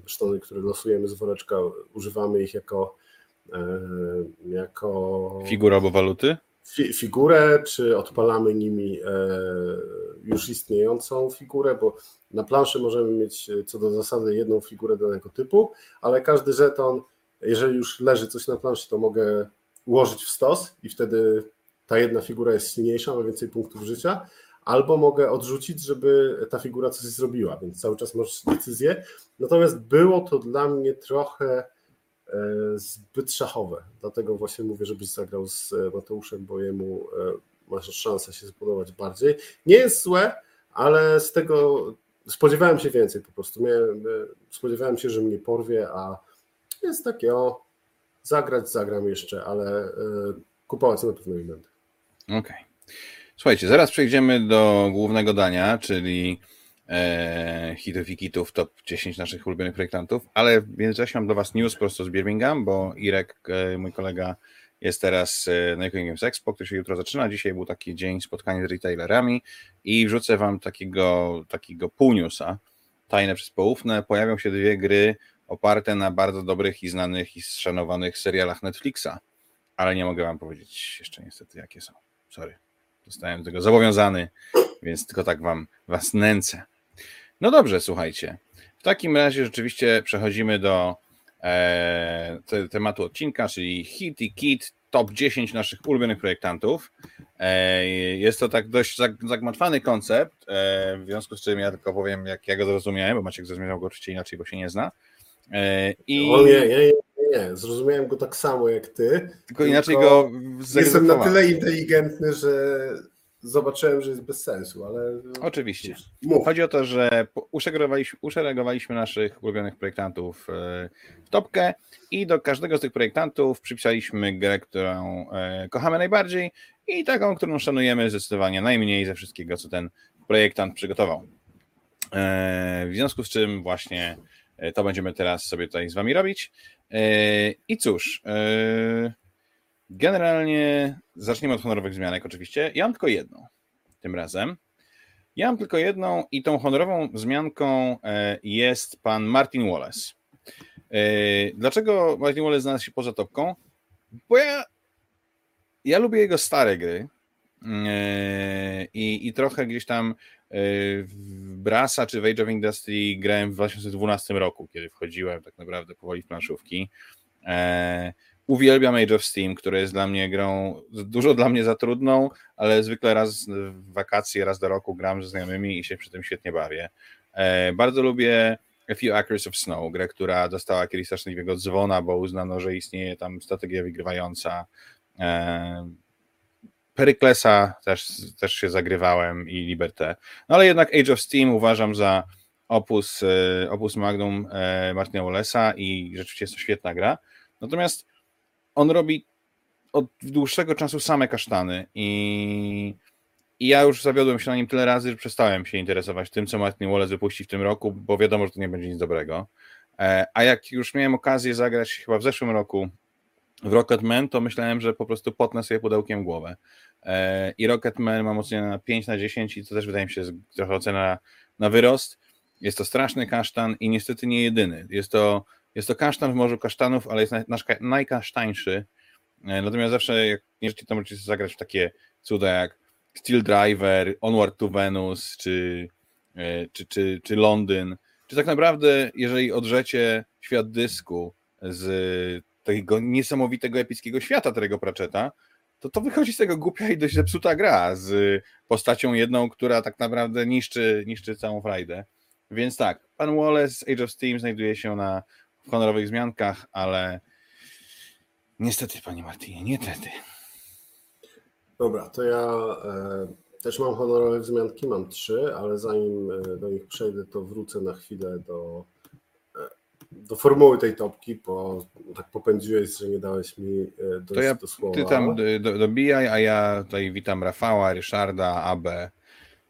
sztony, które losujemy z woreczka, używamy ich jako e, jako figura albo waluty? Fi, figurę, czy odpalamy nimi już istniejącą figurę, bo na planszy możemy mieć co do zasady jedną figurę danego typu, ale każdy żeton, jeżeli już leży coś na planszy, to mogę ułożyć w stos i wtedy ta jedna figura jest silniejsza, ma więcej punktów życia, albo mogę odrzucić, żeby ta figura coś zrobiła, więc cały czas masz decyzję. Natomiast było to dla mnie trochę e, zbyt szachowe, dlatego właśnie mówię, żebyś zagrał z Mateuszem, bo jemu e, masz szansę się spodobać bardziej. Nie jest złe, ale z tego spodziewałem się więcej po prostu. Spodziewałem się, że mnie porwie, a jest takie o, zagrać zagram jeszcze, ale e, kupować na pewno nie będę. Okej. Okay. Słuchajcie, zaraz przejdziemy do głównego dania, czyli e, hitów i kitów top 10 naszych ulubionych projektantów, ale w międzyczasie mam dla Was news prosto z Birmingham, bo Irek, e, mój kolega, jest teraz e, na Games Expo, który się jutro zaczyna. Dzisiaj był taki dzień spotkania z retailerami i wrzucę Wam takiego, takiego pół newsa, tajne przez poufne. Pojawią się dwie gry oparte na bardzo dobrych i znanych i szanowanych serialach Netflixa, ale nie mogę Wam powiedzieć jeszcze niestety jakie są. Sorry. Zostałem do tego zobowiązany, więc tylko tak wam was nęcę. No dobrze, słuchajcie. W takim razie rzeczywiście przechodzimy do e, te, tematu odcinka, czyli hit i kit, top 10 naszych ulubionych projektantów. E, jest to tak dość zagmatwany koncept, e, w związku z czym ja tylko powiem, jak ja go zrozumiałem, bo Maciek zrozumiał go oczywiście inaczej, bo się nie zna. E, I... O nie, nie, nie, nie, zrozumiałem go tak samo jak ty. Tylko, tylko inaczej go Jestem na tyle inteligentny, że zobaczyłem, że jest bez sensu, ale. Oczywiście. Mów. Chodzi o to, że uszeregowaliśmy, uszeregowaliśmy naszych ulubionych projektantów e, w topkę i do każdego z tych projektantów przypisaliśmy grę, którą e, kochamy najbardziej i taką, którą szanujemy zdecydowanie najmniej ze wszystkiego, co ten projektant przygotował. W związku z czym właśnie to będziemy teraz sobie tutaj z Wami robić. E, I cóż, e, generalnie zaczniemy od honorowych zmianek oczywiście. Ja mam tylko jedną tym razem. Ja mam tylko jedną i tą honorową wzmianką e, jest pan Martin Wallace. Dlaczego Martin Wallace znalazł się poza topką? Bo ja, ja lubię jego stare gry i, i trochę gdzieś tam w Brasa czy w Age of Industry grałem w 2012 roku, kiedy wchodziłem tak naprawdę powoli w planszówki. E, uwielbiam Age of Steam, które jest dla mnie grą dużo dla mnie za trudną, ale zwykle raz w wakacje, raz do roku gram ze znajomymi i się przy tym świetnie bawię. E, bardzo lubię A Few Acres of Snow, grę, która dostała kiedyś straszliwego dzwona, bo uznano, że istnieje tam strategia wygrywająca. Peryklesa też, też się zagrywałem i Liberté. No ale jednak Age of Steam uważam za opus, e, opus magnum e, Martina Wallace'a i rzeczywiście jest to świetna gra. Natomiast on robi od dłuższego czasu same kasztany i, i ja już zawiodłem się na nim tyle razy, że przestałem się interesować tym, co Martin Wallace wypuści w tym roku, bo wiadomo, że to nie będzie nic dobrego. E, a jak już miałem okazję zagrać chyba w zeszłym roku w Rocketman, to myślałem, że po prostu potnę sobie pudełkiem głowę. E, I Rocketman mam ocenę na 5 na 10 i to też wydaje mi się trochę ocena na wyrost. Jest to straszny kasztan i niestety nie jedyny. Jest to, jest to kasztan w morzu kasztanów, ale jest nasz najkasztańszy. E, natomiast zawsze, jak nie życie, to możecie zagrać w takie cuda jak Steel Driver, Onward to Venus, czy, e, czy, czy, czy Londyn. Czy tak naprawdę, jeżeli odrzecie świat dysku z takiego niesamowitego, epickiego świata Terego Pratchetta, to to wychodzi z tego głupia i dość zepsuta gra z postacią jedną, która tak naprawdę niszczy, niszczy całą frajdę. Więc tak, pan Wallace Age of Steam znajduje się na honorowych zmiankach, ale niestety, panie Martinie, niestety. Dobra, to ja e, też mam honorowe wzmianki, mam trzy, ale zanim e, do nich przejdę, to wrócę na chwilę do do formuły tej topki, bo tak popędziłeś, że nie dałeś mi e, do, to ja, do słowa. Ty tam do, dobijaj, a ja tutaj witam Rafała, Ryszarda, AB,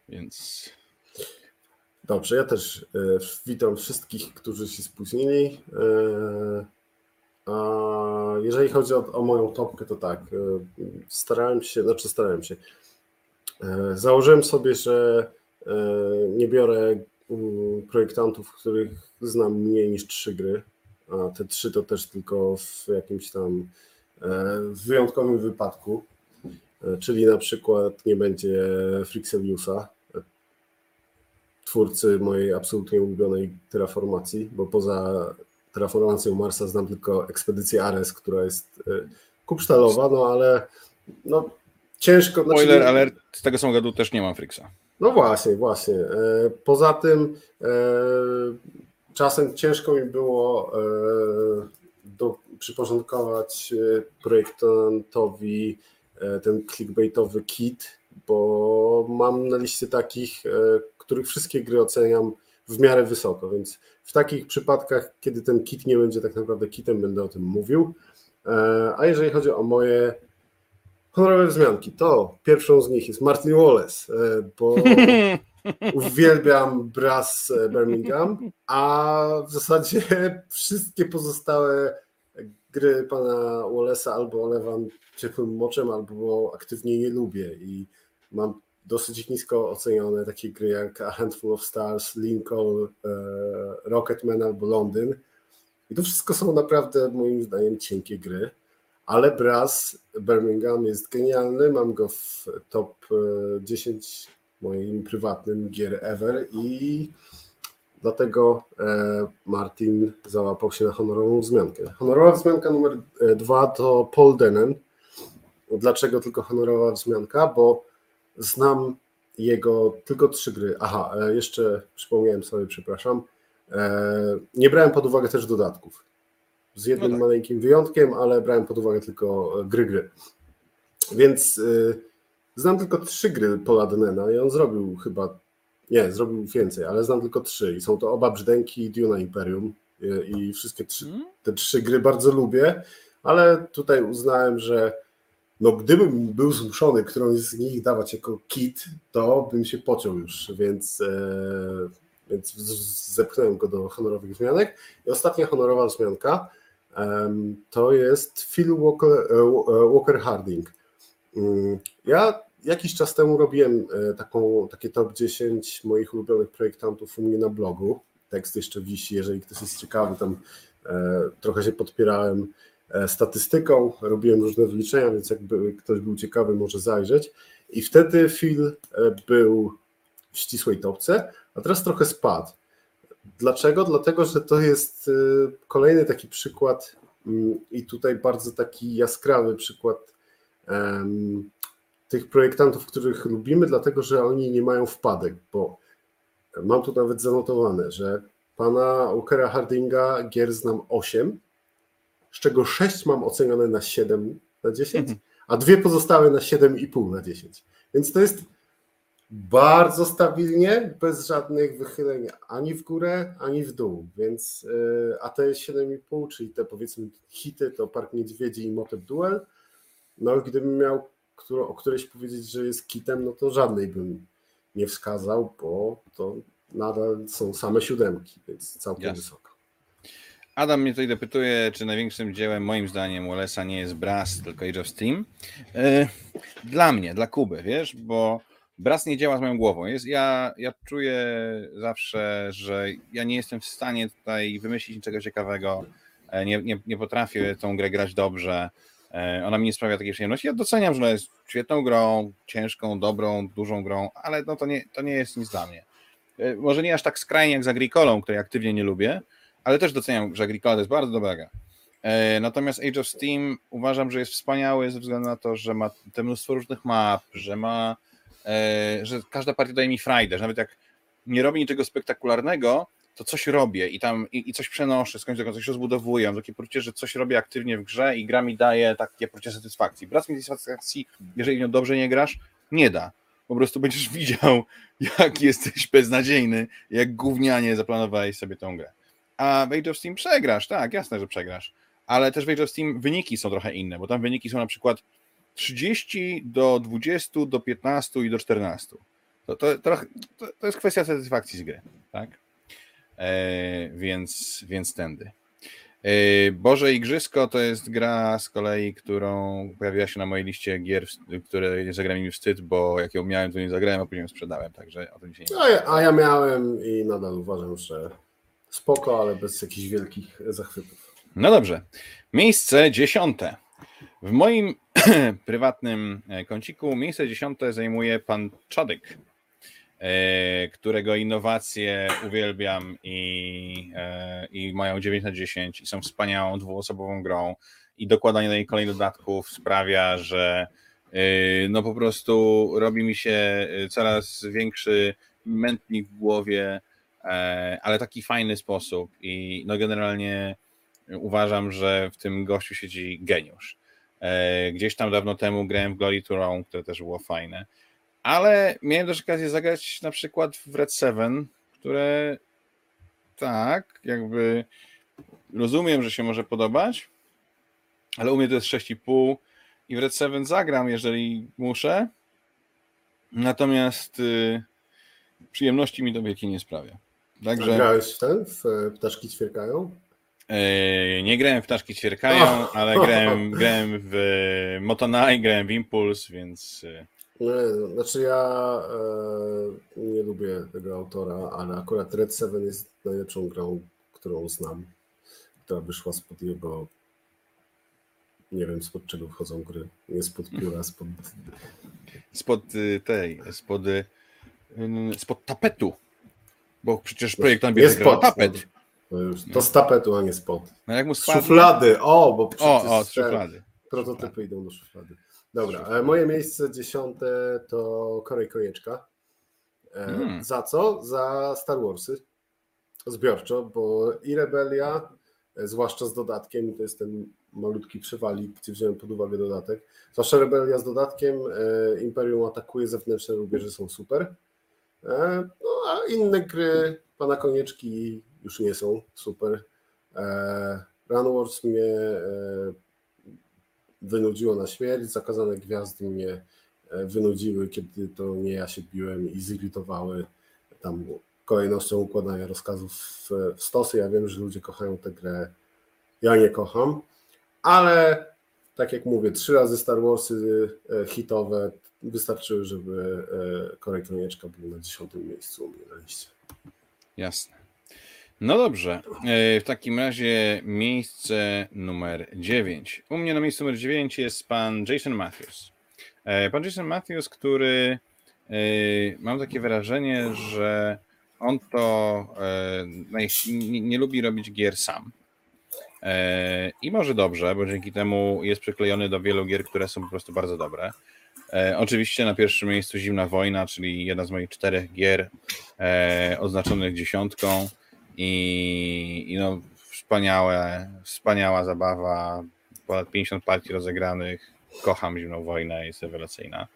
więc... Dobrze, ja też e, witam wszystkich, którzy się spóźnili. E, a jeżeli chodzi o, o moją topkę, to tak, starałem się, znaczy starałem się, założyłem sobie, że nie biorę projektantów, których znam mniej niż trzy gry, a te trzy to też tylko w jakimś tam e, wyjątkowym wypadku, e, czyli na przykład nie będzie Frixeliusa, twórcy mojej absolutnie ulubionej terraformacji, bo poza terraformacją Marsa znam tylko ekspedycję Ares, która jest e, kupsztalowa, no ale no, ciężko... Znaczy Spoiler znaczy, alert, z tego samochodu też nie mam Frixa. No właśnie, właśnie. E, poza tym e, czasem ciężko mi było do, przyporządkować projektantowi ten clickbaitowy kit, bo mam na liście takich, których wszystkie gry oceniam w miarę wysoko, więc w takich przypadkach, kiedy ten kit nie będzie tak naprawdę kitem, będę o tym mówił. E, a jeżeli chodzi o moje honorowe wzmianki, to pierwszą z nich jest Martin Wallace, e, bo uwielbiam Brass Birmingham, a w zasadzie wszystkie pozostałe gry pana Wallace'a albo olewam ciepłym moczem, albo aktywnie nie lubię. I mam dosyć nisko ocenione takie gry jak A Handful of Stars, Lincoln, e, Rocketman albo Londyn. I to wszystko są naprawdę moim zdaniem cienkie gry, ale Brass Birmingham jest genialny, mam go w top 10 e, moim prywatnym gier ever i dlatego e, Martin załapał się na honorową wzmiankę. Honorowa wzmianka numer dwa to Paul Denen. Dlaczego tylko honorowa wzmianka? Bo Znam jego tylko trzy gry. Aha, e, jeszcze przypomniałem sobie, przepraszam. E, nie brałem pod uwagę też dodatków. Z jednym no tak. maleńkim wyjątkiem, ale brałem pod uwagę tylko gry, gry. Więc y, znam tylko trzy gry Denena i on zrobił chyba, nie, zrobił więcej, ale znam tylko trzy i są to oba Brzdęki i Duna Imperium i, i wszystkie trzy, hmm? te trzy gry bardzo lubię, ale tutaj uznałem, że no gdybym był zmuszony którąś z nich dawać jako kit, to bym się pociął już, więc, e, więc zepchnąłem go do honorowych zmianek. I ostatnia honorowa zmianka e, to jest Phil Walker, e, Walker Harding. Mm, ja jakiś czas temu robiłem e, taką, takie top 10 moich ulubionych projektantów u mnie na blogu. Tekst jeszcze wisi, jeżeli ktoś jest ciekawy, tam e, trochę się podpierałem E, statystyką, robiłem różne wyliczenia, więc jakby ktoś był ciekawy, może zajrzeć. I wtedy Phil e, był w ścisłej topce, a teraz trochę spadł. Dlaczego? Dlatego, że to jest e, kolejny taki przykład mm, i tutaj bardzo taki jaskrawy przykład um, tych projektantów, których lubimy, dlatego że oni nie mają wpadek, bo mam tu nawet zanotowane, że pana Walkera Hardinga gier znam 8, z czego 6 mam ocenione na 7 na 10, mhm. a dwie pozostałe na 7,5 na 10. Więc to jest bardzo stabilnie, bez żadnych wychyleń ani w górę, ani w dół. Więc, e, a te 7,5, czyli te powiedzmy hity, to Park Niedźwiedzi i Motep Duel. No gdybym miał o którejś powiedzieć, że jest kitem, no to żadnej bym nie wskazał, bo to nadal są same siódemki, więc całkiem yes. wysoko. Adam mnie tutaj dopytuje, czy największym dziełem moim zdaniem Wallace'a nie jest Brass, tylko Age of Steam. E, dla mnie, dla Kuby, wiesz, bo Brass nie działa z moją głową. Jest, ja, ja czuję zawsze, że ja nie jestem w stanie tutaj wymyślić niczego ciekawego. E, nie, nie, nie potrafię tą grę grać dobrze. E, ona mi nie sprawia takiej przyjemności. Ja doceniam, że ona jest świetną grą, ciężką, dobrą, dużą grą, ale no to, nie, to nie jest nic dla mnie. Może nie aż tak skrajnie jak z Agricolą, której aktywnie nie lubię, ale też doceniam, że Agricola to jest bardzo dobra gra. E, natomiast Age of Steam uważam, że jest wspaniały ze względu na to, że ma te mnóstwo różnych map, że ma, e, że każda partia daje mi frajdę, że nawet jak nie robi niczego spektakularnego, to coś robię i tam i, i coś przenoszę, z końca coś rozbudowuję, mam takie poczucie, że coś robię aktywnie w grze i gra mi daje takie poczucie satysfakcji. Brak mi satysfakcji, jeżeli nią dobrze nie grasz, nie da. Po prostu będziesz widział, jak jesteś beznadziejny, jak gównianie zaplanowałeś sobie tą grę. A w Age of Steam przegrasz, tak, jasne, że przegrasz. Ale też w Age of Steam wyniki są trochę inne, bo tam wyniki są na przykład 30 do 20 do 15 i do 14. To, to, to, to jest kwestia satysfakcji z gry, tak? E, więc, więc tędy. E, Boże Igrzysko to jest gra z kolei, którą pojawiła się na mojej liście gier, które nie zagrałem mi wstyd, bo jak ją miałem, to nie zagrałem, a później ją sprzedałem, także o tym się nie a ja, a ja miałem i nadal uważam, że Spoko, ale bez jakichś wielkich zachwytów. No dobrze. Miejsce dziesiąte. W moim prywatnym e, kąciku miejsce dziesiąte zajmuje pan Czadyk. którego innowacje uwielbiam i, i mają 9 na 10 i są wspaniałą dwuosobową grą i dokładanie do niej kolejnych dodatków sprawia, że no po prostu robi mi się coraz większy mętnik w głowie, ale taki fajny sposób i no generalnie uważam, że w tym gościu siedzi geniusz. E, gdzieś tam dawno temu grałem w Glory to Rome, które też było fajne. Ale miałem też okazję zagrać na przykład w Red 7, które tak, jakby rozumiem, że się może podobać, ale u mnie to jest 6,5 i w Red 7 zagram, jeżeli muszę. Natomiast y, przyjemności mi to wielkie nie sprawia. Także... Grałeś w ten, w Ptaszki Ćwierkają? E, nie grałem w Ptaszki Ćwierkają, oh. ale grałem, grałem w Motonai, grałem w Impuls, więc... Nie, znaczy ja e, nie lubię tego autora, ale akurat Red 7 jest najlepszą grą, którą znam, która wyszła spod jego nie wiem spod czego wchodzą gry, nie spod pióra, spod... Spod y, tej, spod, y, spod tapetu, bo przecież projekt tam bierze tapet. To, z tapetu, a nie spod. No jak mu szuflady, o, bo o, o, szuflady. prototypy idą do szuflady. Dobra, szuflady. moje miejsce dziesiąte to Korej Kojeczka. Hmm. Za co? Za Star Warsy. Zbiorczo, bo i Rebelia, e, zwłaszcza z dodatkiem, to jest ten malutki przewalik, gdzie wziąłem pod uwagę dodatek. Zwłaszcza Rebelia z dodatkiem, e, Imperium atakuje zewnętrzne rubieże są super. No a inne gry pana Konieczki już nie są super. E, Run Wars mnie e, wynudziło na śmierć, zakazane gwiazdy mnie e, wynudziły, kiedy to nie ja się biłem i zirytowały tam kolejnością układania rozkazów w, stosy. Ja wiem, że ludzie kochają tę grę, ja nie kocham, ale tak jak mówię, trzy razy Star Warsy hitowe wystarczyły, żeby Korej Kronieczka był na dziesiątym miejscu u mnie na liście. Jasne. No dobrze, e, w takim razie miejsce numer 9. U mnie na miejscu numer 9 jest pan Jason Matthews. E, pan Jason Matthews, który e, mam takie wrażenie, że on to nie, nie lubi robić gier sam. I może dobrze, bo dzięki temu jest przyklejony do wielu gier, które są po prostu bardzo dobre. Oczywiście na pierwszym miejscu Zimna Wojna, czyli jedna z moich czterech gier oznaczonych dziesiątką. I, i no, wspaniałe, wspaniała zabawa, ponad 50 partii rozegranych, kocham Zimną Wojnę, jest rewelacyjna.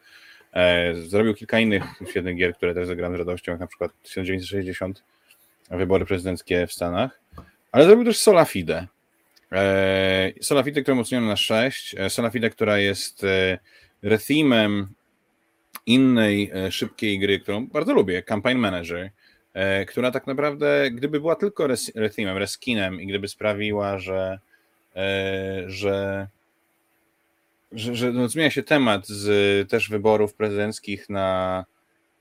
E, zrobił kilka innych świetnych gier, które też zagram z radością, jak na przykład 1960, wybory prezydenckie w Stanach, ale zrobił też Solafide. E, Solafide, którą oceniono na 6, e, Solafide, która jest rethemem innej szybkiej gry, którą bardzo lubię, Campaign Manager, która tak naprawdę, gdyby była tylko rethemem, reskinem i gdyby sprawiła, że, e, że, że, że no, zmienia się temat z też wyborów prezydenckich na,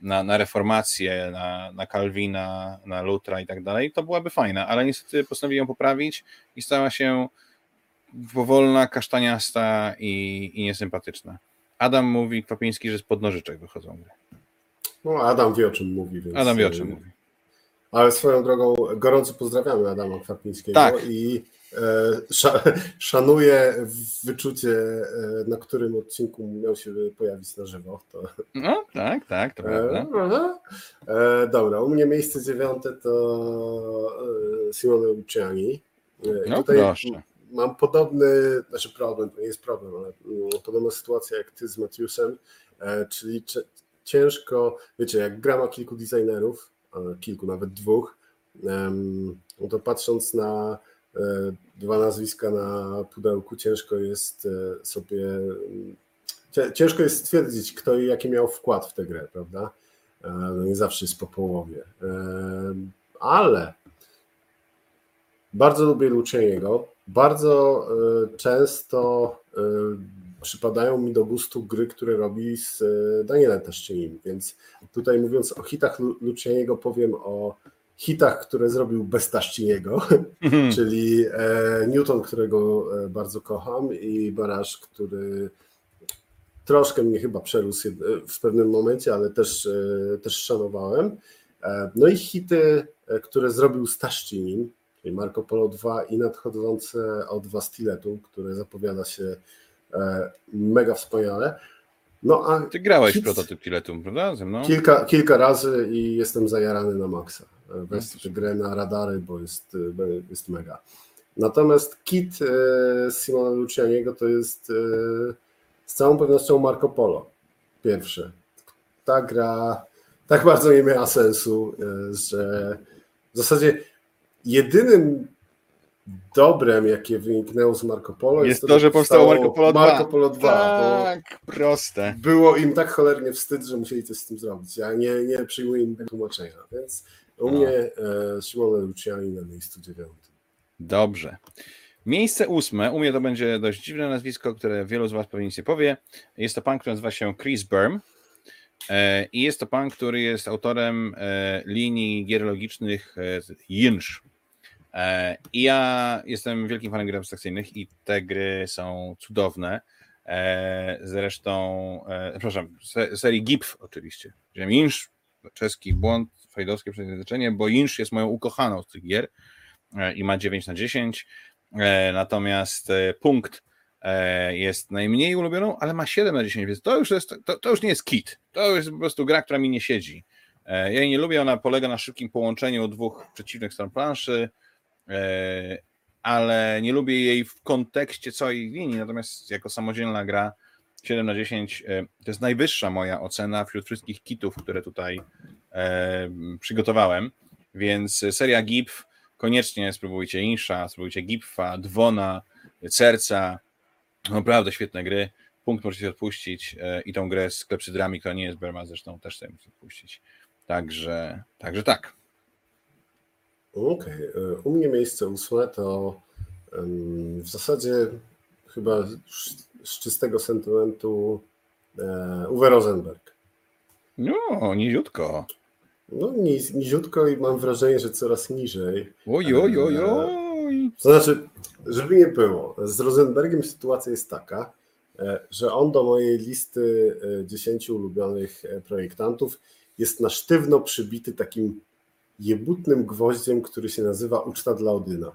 na, na reformację, na, na Calvina, na Lutra i tak dalej, to byłaby fajna, ale niestety postanowili ją poprawić i stała się powolna, kasztaniasta i, i niesympatyczna. Adam mówi Kwapiński, że z podnożyczek wychodzą gry. No, Adam wie o czym mówi. Więc... Adam wie o czym mówi. Ale swoją drogą gorąco pozdrawiamy Adama Kwapińskiego tak. i e, szanuję wyczucie, e, na którym odcinku miał się pojawić na żywo. To... No tak, tak, to prawda. E, dobra, u mnie miejsce dziewiąte to e, Simone Luciani. E, no tutaj proszę. Mam podobny, znaczy problem, to nie jest problem, ale mm, podobna sytuacja jak ty z Matthewsem, e, czyli ciężko, wiecie, jak gra ma kilku designerów, kilku, nawet dwóch, no to patrząc na e, dwa nazwiska na pudełku, ciężko jest e, sobie, ciężko jest stwierdzić, kto i jaki miał wkład w tę grę, prawda? E, no nie zawsze jest po połowie. Ale bardzo lubię Lucieniego. Bardzo często przypadają mi do gustu gry, które robi z e, Danielem Taszczynim, więc tutaj mówiąc o hitach Lucianiego powiem o hitach, które zrobił bez Taszczyniego, mhm. czyli e, Newton, którego e, bardzo kocham i Barasz, który troszkę mnie chyba przerósł w pewnym momencie, ale też, też szanowałem. No i hity, które zrobił Staszczynin, czyli Marco Polo 2 i nadchodzące od Wastiletu, które zapowiada się mega wspaniale. No, a Ty grałeś w prototyp Tiletum, prawda? Ze mną? Kilka, kilka razy i jestem zajarany na maksa. Weź no, grę na radary, bo jest, jest mega. Natomiast kit e, Simona Lucianiego to jest e, z całą pewnością Marco Polo. Pierwszy. Ta gra tak bardzo nie miała sensu, e, że w zasadzie jedynym dobrem, jakie wyniknęło z Marco Polo, jest, jest to, że powstało Marco Polo 2. Marco Polo 2 tak, proste. Było im tak cholernie wstyd, że musieli coś z tym zrobić. Ja nie, nie przyjmuję im tłumaczenia, więc u no. mnie e, Simone Luciani na miejscu dziewiątym. Dobrze. Miejsce ósme, u mnie to będzie dość dziwne nazwisko, które wielu z Was pewnie nie powie. Jest to pan, który nazywa się Chris Berm. E, I jest to pan, który jest autorem e, linii gier logicznych Jynsz. E, I ja jestem wielkim fanem gier abstrakcyjnych i te gry są cudowne. E, zresztą, e, przepraszam, serii GIPF oczywiście. Insz, czeski błąd, fajdowskie przeznaczenie, bo Insz jest moją ukochaną z tych gier i ma 9 na 10. Natomiast punkt jest najmniej ulubioną, ale ma 7 na 10, więc to już, jest, to, to już nie jest kit. To jest po prostu gra, która mi nie siedzi. Ja jej nie lubię, ona polega na szybkim połączeniu dwóch przeciwnych stron planszy ale nie lubię jej w kontekście całej linii, natomiast jako samodzielna gra 7 na 10 e, to jest najwyższa moja ocena wśród wszystkich kitów, które tutaj e, przygotowałem, więc seria GIPF koniecznie spróbujcie Insha, spróbujcie GIPFa, Dwona, Cerca, naprawdę świetne gry, punkt możecie odpuścić i tą grę z klepsydrami, która nie jest Berma zresztą też sobie możecie odpuścić. Także, także tak. Okej, okay. u mnie miejsce ósme to w zasadzie chyba z czystego sentymentu e, Uwe Rosenberg. No, niziutko. No, niz, niziutko i mam wrażenie, że coraz niżej. Oj, oj, oj, e, oj. To znaczy, żeby nie było, z Rosenbergiem sytuacja jest taka, e, że on do mojej listy 10 ulubionych projektantów jest na sztywno przybity takim jebutnym gwoździem, który się nazywa Uczta dla Odyna.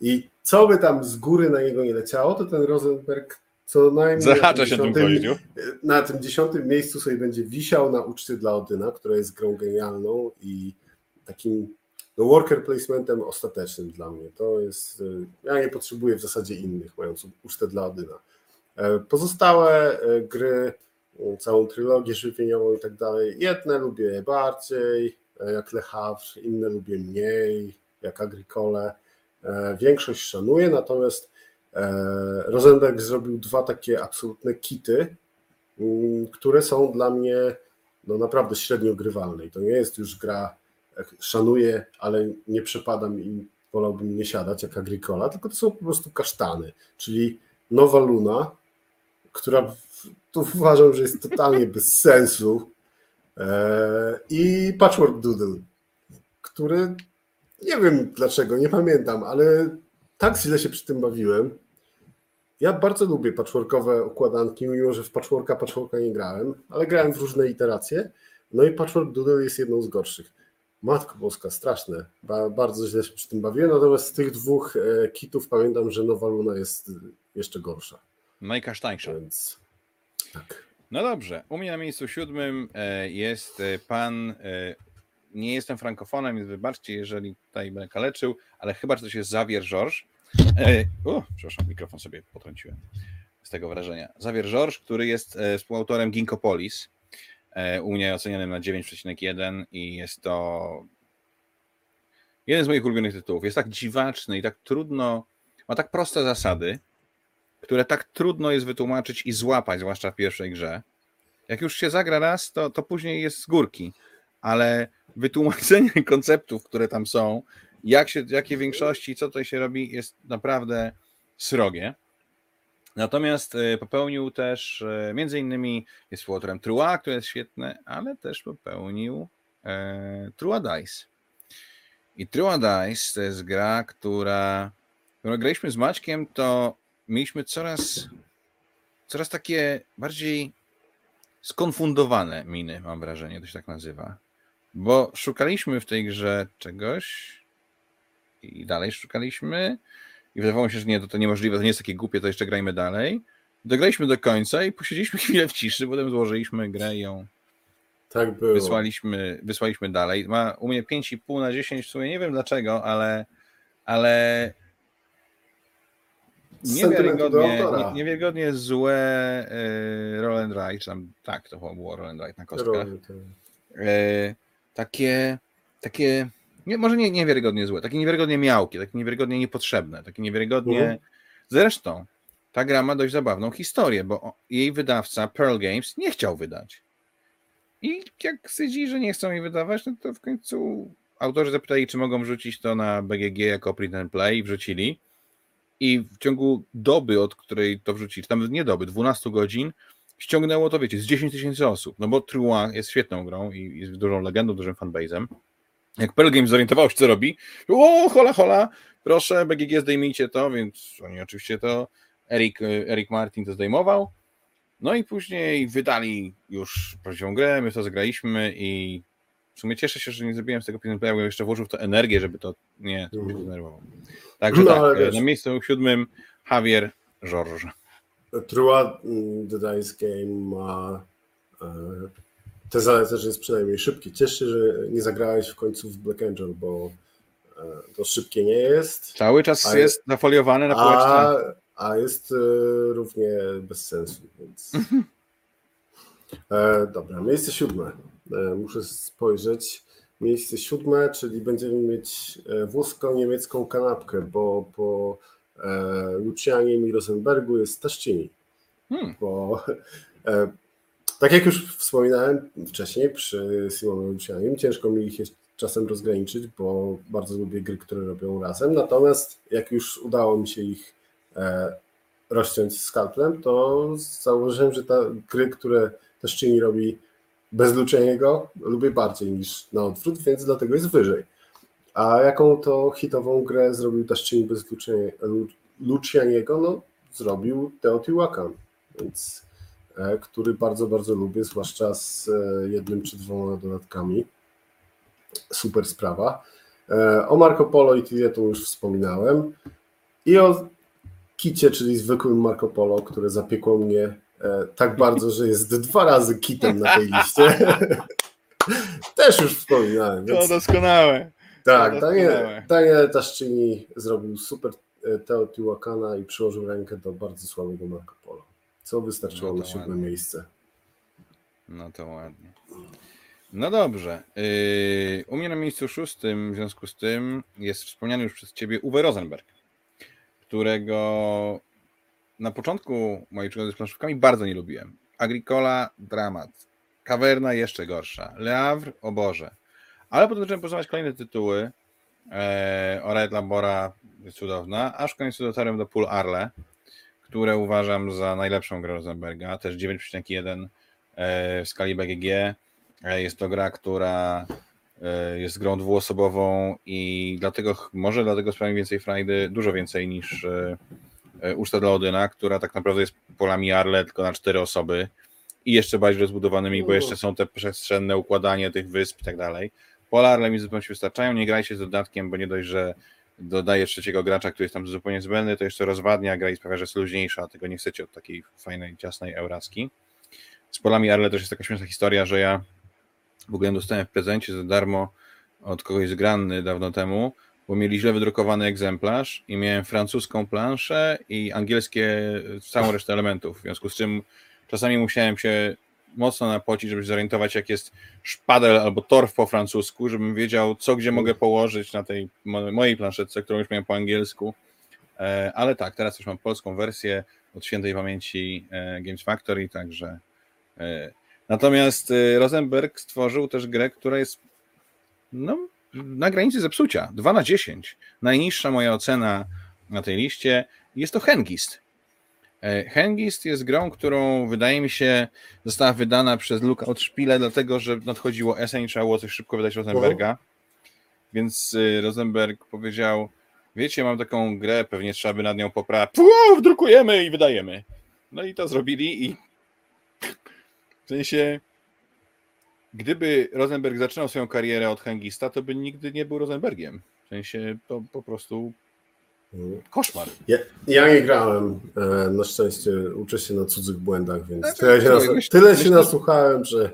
I co by tam z góry na niego nie leciało, to ten Rosenberg co najmniej się tym dziesiątym, na tym dziesiątym miejscu sobie będzie wisiał na uczcie dla Odyna, która jest grą genialną i takim no, worker placementem ostatecznym dla mnie. To jest, y, ja nie potrzebuję w zasadzie innych, mając ucztę dla Odyna. E, pozostałe e, gry, całą trylogię żywieniową i tak dalej, jedne lubię bardziej, jak Le Havre, inne lubię mniej, jak Agricole. E, większość szanuję, natomiast e, Rosenberg zrobił dwa takie absolutne kity, mm, które są dla mnie no naprawdę średnio grywalne. I to nie jest już gra, szanuję, ale nie przepadam i wolałbym nie siadać jak Agricola, tylko to są po prostu kasztany, czyli Nowa Luna, która tu uważam, że jest totalnie bez sensu, E, i Patchwork Doodle, który nie wiem dlaczego, nie pamiętam, ale tak źle się przy tym bawiłem. Ja bardzo lubię patchworkowe układanki, mimo że w patchworka patchworka nie grałem, ale grałem w różne iteracje. No i Patchwork Doodle jest jedną z gorszych. Matko Boska, straszne. bardzo źle się przy tym bawiłem, natomiast z tych dwóch e, kitów pamiętam, że Nowa Luna jest jeszcze gorsza. Najkasztańsza. Więc tak. No dobrze, u mnie na miejscu siódmym e, jest e, pan, e, nie jestem frankofonem, więc wybaczcie, jeżeli tutaj będę kaleczył, ale chyba, że to Xavier Georges. O, przepraszam, mikrofon sobie potrąciłem z tego wrażenia. Georges, który jest współautorem Ginkopolis, u mnie ocenianym na 9,1 i jest to jeden z moich ulubionych tytułów. Jest tak dziwaczny i tak trudno, ma tak proste zasady, które tak trudno jest wytłumaczyć i złapać, zwłaszcza w pierwszej grze. Jak już się zagra raz, to, to później jest z górki, ale wytłumaczenie konceptów, które tam są, jak się, jakie większości, co tutaj się robi, jest naprawdę srogie. Natomiast e, popełnił też, e, między innymi jest współautorem Trua, które jest świetne, ale też popełnił e, Trua Dice. I Trua Dice to jest gra, która, którą graliśmy z Maćkiem, to mieliśmy coraz, coraz takie bardziej skonfundowane miny, mam wrażenie, to się tak nazywa. Bo szukaliśmy w tej grze czegoś i dalej szukaliśmy i wydawało się, że nie, to, to niemożliwe, to nie jest takie głupie, to jeszcze grajmy dalej. Dograliśmy do końca i posiedzieliśmy chwilę w ciszy, potem złożyliśmy grę i ją Tak było. wysłaliśmy, wysłaliśmy dalej. Ma u mnie 5,5 na 10 w sumie, nie wiem dlaczego, ale ale niewiarygodnie, nie, niewiarygodnie złe y, roll and ride, tam, tak to było roll and ride na kostkach. Y, takie, takie nie, może nie niewiarygodnie złe, takie niewiarygodnie miałkie, takie niewiarygodnie niepotrzebne, takie niewiarygodnie... Mhm. Zresztą ta gra ma dość zabawną historię, bo jej wydawca Pearl Games nie chciał wydać. I jak stwierdzili, że nie chcą jej wydawać, no to w końcu autorzy zapytali, czy mogą wrzucić to na BGG jako print and play i wrzucili. I w ciągu doby, od której to wrzucili, tam nie doby, 12 godzin, ściągnęło to, wiecie, z 10 tysięcy osób. No bo Trua jest świetną grą i jest dużą legendą, dużym fanbase'em. Jak Pearl Games zorientował się, co robi, o, hola, hola, proszę, BGG zdejmijcie to, więc oni oczywiście to, Eric, Eric Martin to zdejmował, no i później wydali już prawdziwą grę, my to zagraliśmy i w sumie cieszę się, że nie zrobiłem z tego pieniądza, ja jeszcze włożył w to energię, żeby to nie mnie denerwowało. Także no, tak, wiesz, na miejscu siódmym Javier George. The Dice Game ma e, te zalety, że jest przynajmniej szybki. Cieszę się, że nie zagrałeś w końcu w Black Angel, bo e, to szybkie nie jest. Cały czas a, jest nafoliowane na półeczce. A, a jest e, równie bez sensu, więc... E, dobra, miejsce siódme. E, muszę spojrzeć. Miejsce siódme, czyli będziemy mieć e, włoską niemiecką kanapkę, bo po e, Lucianie i Rosenbergu jest Taszcini. Hmm. Bo tak jak już wspominałem wcześniej przy Simonie Lucianim, ciężko mi ich czasem rozgraniczyć, bo bardzo lubię gry, które robią razem. Natomiast jak już udało mi się ich e, rozciąć skalplem, to założyłem, że te gry, które też czyni robi bez Lucianiego, lubię bardziej niż na odwrót, więc dlatego jest wyżej. A jaką to hitową grę zrobił Taszczyni bez Lucianiego? No, zrobił Teotihuacan, więc E, który bardzo, bardzo lubię, zwłaszcza z e, jednym czy dwoma dodatkami. Super sprawa. E, o Marco Polo i to już wspominałem. I o kicie, czyli zwykłym Marco Polo, które zapiekło mnie tak bardzo, że jest dwa razy kitem na tej liście. Też już wspominałem. Więc... To doskonałe. Tak, to Daniel, Daniel Taszczyni zrobił super Teotihuacana i przyłożył rękę do bardzo słabego Marco Polo co wystarczyło no na siódme ładnie. miejsce. No to ładnie. No dobrze. Yy, u mnie na miejscu szóstym w związku z tym jest wspomniany już przez ciebie Uwe Rosenberg, którego na początku mojej przygody z planszówkami bardzo nie lubiłem. Agricola, dramat. Kawerna jeszcze gorsza. Le Havre, o Boże. Ale potem zacząłem poznawać kolejne tytuły. Eee, Red Labora jest cudowna, aż w końcu dotarłem do Pool Arle, które uważam za najlepszą grę Rosenberga, też 9,1 e, w skali BGG. E, jest to gra, która e, jest grą dwuosobową i dlatego, może dlatego sprawi więcej frajdy, dużo więcej niż Uczta dla Odyna, która tak naprawdę jest polami Arle tylko na cztery osoby i jeszcze bardziej rozbudowanymi, bo jeszcze są te przestrzenne układanie tych wysp i tak dalej. Pola Arle mi zupełnie wystarczają, nie grajcie z dodatkiem, bo nie dość, że dodaje trzeciego gracza, który jest tam zupełnie zbędny, to jeszcze rozwadnia gra i sprawia, że jest luźniejsza, tego nie chcecie od takiej fajnej, ciasnej Euraski. Z polami Arle też jest taka śmieszna historia, że ja w ogóle dostałem w prezencie za darmo od kogoś z Granny dawno temu, bo mieli źle wydrukowany egzemplarz i miałem francuską planszę i angielskie całą resztę elementów, w związku z czym czasami musiałem się mocno napocić, żeby się zorientować, jak jest szpadel albo torf po francusku, żebym wiedział, co gdzie mogę położyć na tej mojej planszetce, którą już miałem po angielsku. E, ale tak, teraz już mam polską wersję od świętej pamięci e, Games Factory, także. E, natomiast Rosenberg stworzył też grę, która jest no, na granicy zepsucia. 2 na 10. Najniższa moja ocena na tej liście jest to Hengist. E, Hengist jest grą, którą wydaje mi się została wydana przez Luka od Szpile, dlatego że nadchodziło eseń, trzeba było coś szybko wydać Rosenberga. Więc y, Rosenberg powiedział, wiecie, mam taką grę, pewnie trzeba by nad nią poprawić. Wdrukujemy i wydajemy. No i to zrobili i sensie, gdyby Rosenberg zaczynał swoją karierę od hangista, to by nigdy nie był Rosenbergiem. W sensie to po prostu koszmar. Ja, ja nie grałem, e, na szczęście uczę się na cudzych błędach, więc Znaczy, tyle się, słuchaj, nas, myślę- tyle się myślę- nasłuchałem, że...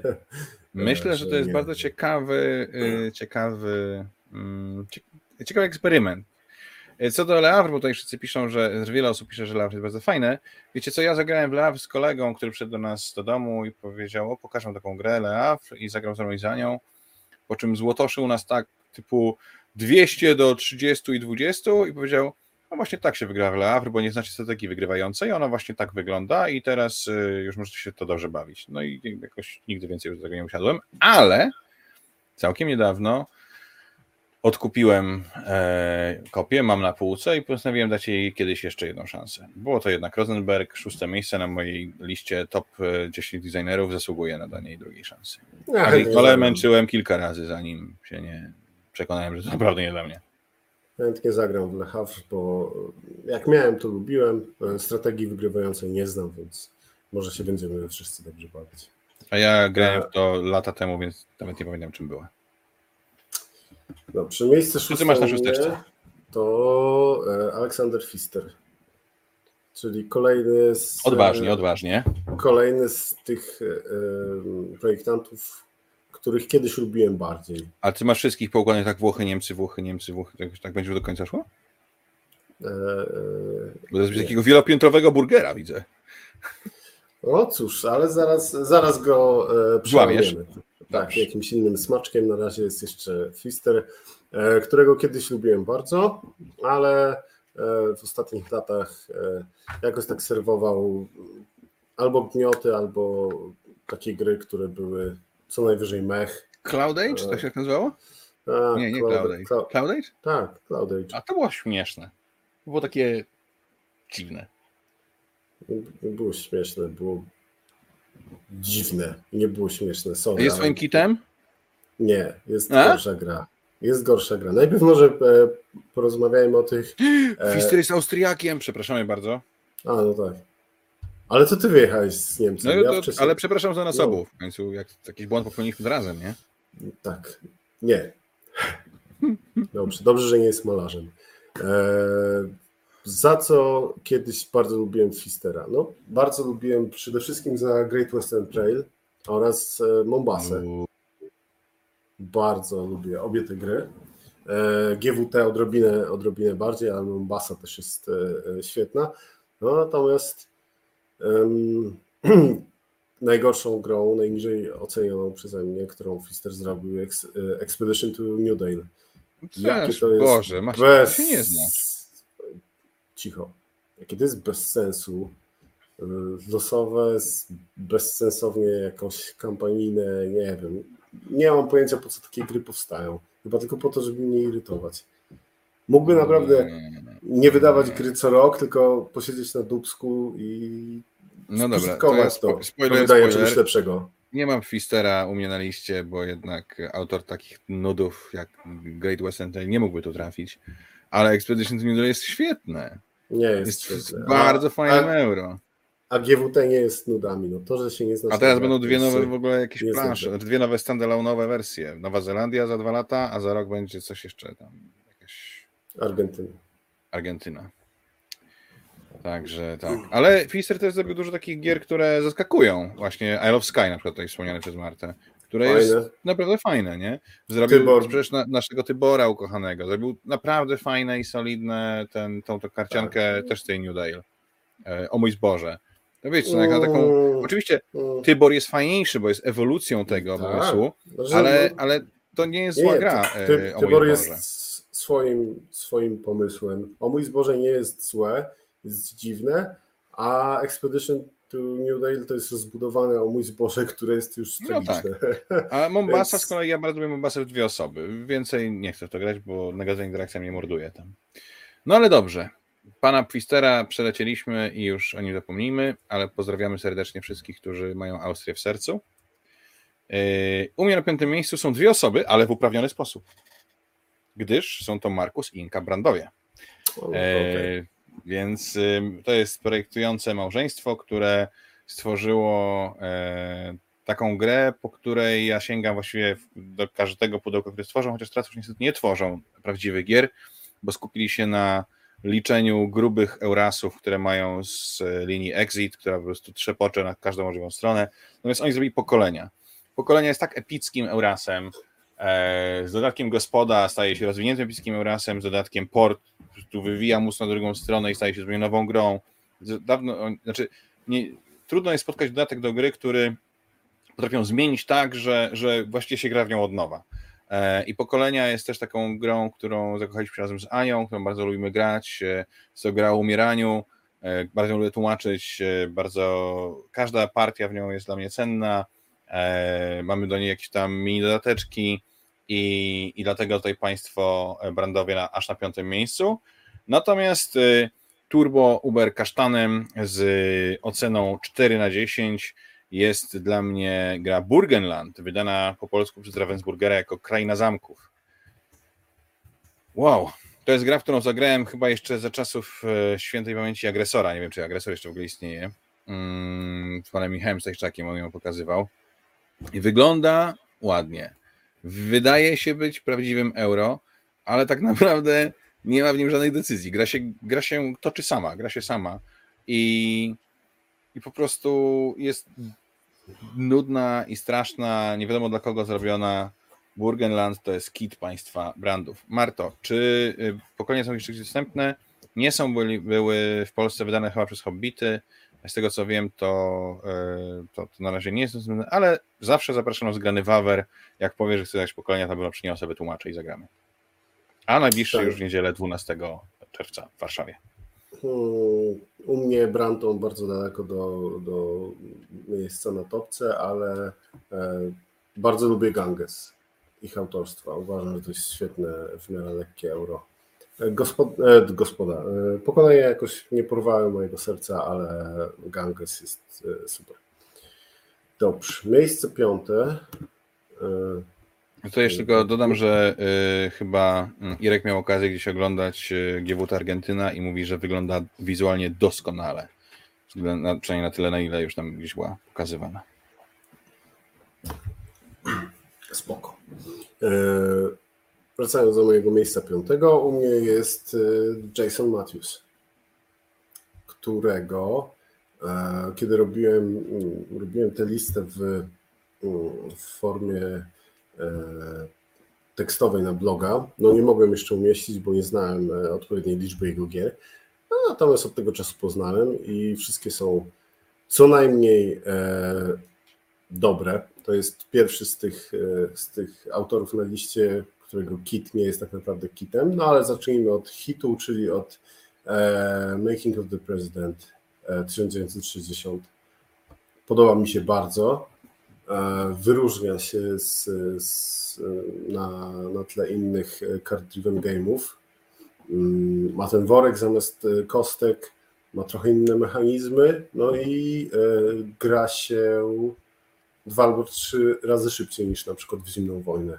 Myślę, że to jest nie. bardzo ciekawy, y, ciekawy, mm, cie- ciekawy eksperyment. Y, Co do Le Havre, bo tutaj wszyscy piszą, że że wiele osób pisze, że Le Havre jest bardzo fajne. Wiecie co, ja zagrałem w Le Havre z kolegą, który przyszedł do nas do domu i powiedział, o pokażę taką grę Le Havre i zagrał ze mną i za nią, po czym złotoszył nas tak typu 200 do 30 i 20 i powiedział, no właśnie tak się wygra w Le Havre, bo nie znacie strategii wygrywającej, ona właśnie tak wygląda i teraz y, już możecie się to dobrze bawić. No i jakoś nigdy więcej już do tego nie usiadłem, ale całkiem niedawno odkupiłem e, kopię, mam na półce i postanowiłem dać jej kiedyś jeszcze jedną szansę. Było to jednak Rosenberg, szóste miejsce na mojej liście top e, 10 designerów, zasługuje na danie jej drugiej szansy. Ja Ale męczyłem kilka razy, zanim się nie przekonałem, że to naprawdę nie dla mnie. Chętnie zagram w Le Havre, bo jak miałem, to lubiłem. E, Strategii wygrywającej nie znam, więc może się będziemy wszyscy dobrze bawić. A ja grałem w to lata temu, więc nawet nie pamiętam czym była. Dobrze, miejsce ty szóste masz na u mnie szósteczce? to e, Aleksander Pfister. Czyli kolejny z, Odważnie, e, odważnie. kolejny z tych e, projektantów, których kiedyś lubiłem bardziej. A ty masz wszystkich poukładanych tak Włochy, Niemcy, Włochy, Niemcy, Włochy. Tak, tak będzie do końca szło? E, e, Bo to jest Nie. takiego wielopiętrowego burgera, widzę. No cóż, ale zaraz, zaraz go e? Tak, jakimś innym smaczkiem. Na razie jest jeszcze Fister, e, którego kiedyś lubiłem bardzo, ale e, w ostatnich latach e, jakoś tak serwował albo gnioty, albo takie gry, które były co najwyżej mech. Cloud Age? Tak się tak nazywało? A, Nie, nie Cloud- Age. Cloud- Cloud Age? tak, Cloud Age. A to było śmieszne. To było takie dziwne. Było śmieszne, było dziwne. Nie było śmieszne. Sorry, Jest ale- kitem? Nie, jest A? gorsza gra. Jest gorsza gra. Najpierw może e, porozmawiajmy o tych. E, Fister jest Austriakiem, przepraszamy bardzo. a, no tak. Ale to ty wyjechałeś z No, Niemcem. ja to, wcześniej... ale przepraszam za nas No. obu. W końcu jak jakiś błąd popełniliśmy razem, nie? Tak. Nie. Dobrze, dobrze, że nie jest malarzem. E, za co kiedyś bardzo lubiłem Fistera? No, bardzo lubiłem przede wszystkim za Great Western Trail oraz e, Mombasę. Bardzo lubię obie te gry. E, GWT odrobinę, odrobinę bardziej, ale Mombasa też jest e, świetna. No, natomiast em, najgorszą grą, najniżej ocenioną przeze mnie, którą Fister zrobił, Expedition to New Dale. Jakie to jest Boże, masz bez... się nie zna. Cicho. Jakie to jest bez sensu. y, Losowe, bezsensownie jakąś kampanijne, nie wiem. Nie mam pojęcia, po co takie gry powstają. Chyba tylko po to, żeby mnie irytować. Mógłby naprawdę nie wydawać gry co rok, tylko posiedzieć na dubsku i No dobra, to to. spo- to spoiler, wydaje spoiler. czegoś lepszego. Nie mam Fistera u mnie na liście, bo jednak autor takich nudów jak Great Western Trail nie mógłby tu trafić. Ale Expedition to New jest świetne. Nie jest, Jest, świetne. bardzo a, a, euro. a GWT nie jest nudami. No to, że się nie znasz A teraz będą dwie nowe w ogóle jakieś plansze, dwie nowe standalone'owe wersje. Nowa Zelandia za dwa lata, a za rok będzie coś jeszcze tam, jakaś Argentyny. Argentyna. Także tak. Ale Fister też zrobił dużo takich gier, które zaskakują. Właśnie Isle of Sky na przykład tutaj wspomniane przez Martę. Które jest Fajne. naprawdę fajne, nie? Zrobił Tybor. przecież na, naszego Tybora ukochanego. Zrobił naprawdę fajne i solidne ten, tą, tą karciankę też z tej New Dale. E, o mój zboże. To wiecie, na taką... Mm, Oczywiście mm. Tybor jest fajniejszy, bo jest ewolucją tego Tak. pomysłu, Że- ale, ale to nie jest zła Nie, gra Ty, e, ty, o mój Tybor jest swoim, swoim pomysłem. O mój zboże nie jest złe, jest dziwne, a Expedition to New Dale to jest rozbudowane o mój zboże, które jest już No tak. tragiczne. A Mombasa Więc- z kolei, ja bardzo lubię Mombasę w dwie osoby. Więcej nie chcę w to grać, bo negacyjna interakcja mnie morduje tam. No ale dobrze. Pana Pfistera przelecieliśmy i już o nim zapomnijmy, ale pozdrawiamy serdecznie wszystkich, którzy mają Austrię w sercu. Yy, U mnie na piątym miejscu są dwie osoby, ale w uprawniony sposób. Gdyż są to Markus i Inka Brandowie. O, okej. Więc to jest projektujące małżeństwo, które stworzyło e, taką grę, po której ja sięgam właściwie do każdego pudełka, które stworzą, chociaż teraz już niestety nie tworzą prawdziwych gier, bo skupili się na liczeniu grubych Eurasów, które mają z linii Exit, która po prostu trzepocze na każdą możliwą stronę. Natomiast oni zrobili pokolenia. Pokolenia jest tak epickim Eurasem, e, z dodatkiem gospoda staje się rozwiniętym epickim Eurasem, z dodatkiem port, tu wywija mus na drugą stronę i staje się zupełnie nową grą. Dawno, znaczy, nie, trudno jest spotkać dodatek do gry, który potrafią zmienić tak, że, że właściwie się gra w nią od nowa. E, I Pokolenia jest też taką grą, którą zakochaliśmy razem z Anią, którą bardzo lubimy grać. E, jest to gra o umieraniu, e, bardzo lubię tłumaczyć, bardzo każda partia w nią jest dla mnie cenna. Mamy do niej jakieś tam mini dodateczki i, i dlatego tutaj państwo brandowie na, aż na piątym miejscu. Natomiast Turbo Uber Kasztanem z oceną 4 na 10 jest dla mnie gra Burgenland, wydana po polsku przez Ravensburgera jako Kraina Zamków. Wow, to jest gra, w którą zagrałem chyba jeszcze za czasów e, świętej pamięci agresora. Nie wiem, czy agresor jeszcze w ogóle istnieje. Mm, z panem Michałem Stajczakiem on ją pokazywał. Wygląda ładnie. Wydaje się być prawdziwym euro, ale tak naprawdę nie ma w nim żadnych decyzji. Gra się, gra się toczy sama, gra się sama. I i po prostu jest nudna i straszna, nie wiadomo dla kogo zrobiona. Burgenland to jest kit państwa brandów. Marto, czy y, pokolenia są jeszcze dostępne? Nie są, byli, były w Polsce wydane chyba przez Hobbity. Z tego co wiem, to, y, to, to na razie nie jest dostępne, ale zawsze zapraszam zgrany Wawer. Jak powiesz, że chcesz dać pokolenia, to bym przyniosę, wytłumaczę i zagramy. A najbliższy tak. już w niedzielę 12 czerwca w Warszawie. Hmm, u mnie Branton bardzo daleko do, do miejsca na topce, ale e, bardzo lubię Ganges, ich autorstwa. Uważam, że to jest świetne, w miarę lekkie euro. Gospod, e, gospoda. E, pokolenie jakoś nie porwały mojego serca, ale Ganges jest e, super. Dobrze, miejsce piąte. To jeszcze tylko dodam, że y, chyba mm, Irek miał okazję gdzieś oglądać GWT Argentyna i mówi, że wygląda wizualnie doskonale. Na, przynajmniej na tyle, na ile już tam gdzieś była pokazywana. Spoko. Wracając do mojego miejsca piątego, u mnie jest e, Jason Matthews, którego e, kiedy robiłem, robiłem tę listę w, w formie E, tekstowej na bloga. No nie mogłem jeszcze umieścić, bo nie znałem e, odpowiedniej liczby jego gier. No, natomiast od tego czasu poznałem i wszystkie są co najmniej dobre. To jest pierwszy z tych, z tych autorów na liście, którego kit nie jest tak naprawdę kitem. No ale zacznijmy od hitu, czyli od Making of the President 1960. Podoba mi się bardzo. E, wyróżnia się z, z, na, na tle innych card-driven game'ów. Mm, ma ten worek zamiast kostek, ma trochę inne mechanizmy, no i e, gra się dwa albo trzy razy szybciej niż na przykład w Zimną Wojnę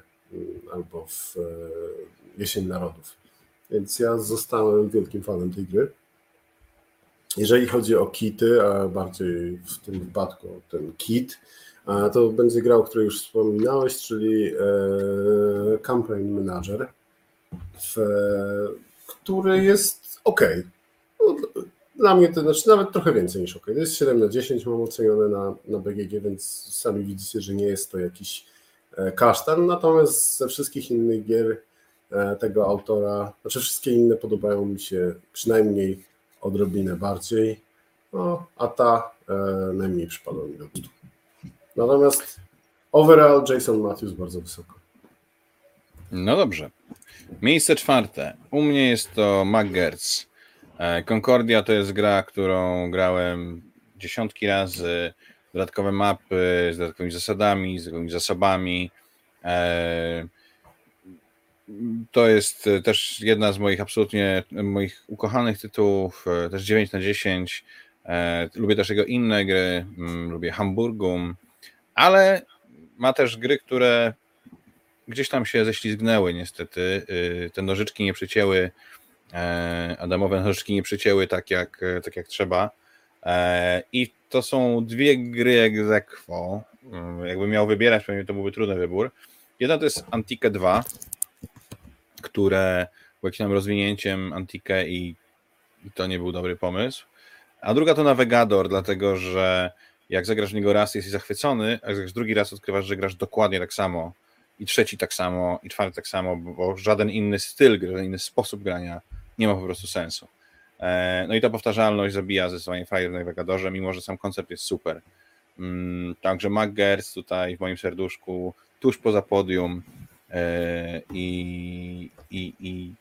albo w e, Jesień Narodów. Więc ja zostałem wielkim fanem tej gry. Jeżeli chodzi o kity, a bardziej w tym wypadku ten kit, to będzie gra, o której już wspominałeś, czyli e, Campaign Manager, który jest ok. No, dla mnie to znaczy nawet trochę więcej niż ok. To jest 7 na 10, mam ocenione na, na BGG, więc sami widzicie, że nie jest to jakiś kasztan. Natomiast ze wszystkich innych gier e, tego autora, znaczy wszystkie inne podobają mi się przynajmniej odrobinę bardziej, no, a ta najmniej przypadła mi do gustu. Natomiast overall Jason Matthews bardzo wysoko. No dobrze. Miejsce czwarte. U mnie jest to McGertz. E, Concordia to jest gra, którą grałem dziesiątki razy. Dodatkowe mapy z dodatkowymi zasadami, z dodatkowymi zasobami. E, to jest też jedna z moich absolutnie moich ukochanych tytułów, e, też 9 na 10. Lubię też jego inne gry. Mm, lubię Hamburgum, ale ma też gry, które gdzieś tam się ześlizgnęły niestety. Y, te nożyczki nie przycięły, e, Adamowe nożyczki nie przycięły tak jak, tak jak trzeba. E, I to są dwie gry egzekwo. mm, jakby miał wybierać, pewnie to byłby trudny wybór. Jedna to jest Antique 2, które było jakimś rozwinięciem Antique i, i to nie był dobry pomysł. A druga to Navigator, dlatego że jak zagrasz w niego raz, jesteś zachwycony, a jak zagrasz drugi raz, odkrywasz, że grasz dokładnie tak samo. I trzeci tak samo, i czwarty tak samo, bo żaden inny styl, żaden inny sposób grania nie ma po prostu sensu. E, no i ta powtarzalność zabija zdecydowanie frajdę w Navigatorze, mimo że sam koncept jest super. Mm, także MacGers tutaj w moim serduszku, tuż poza podium e, i, i, i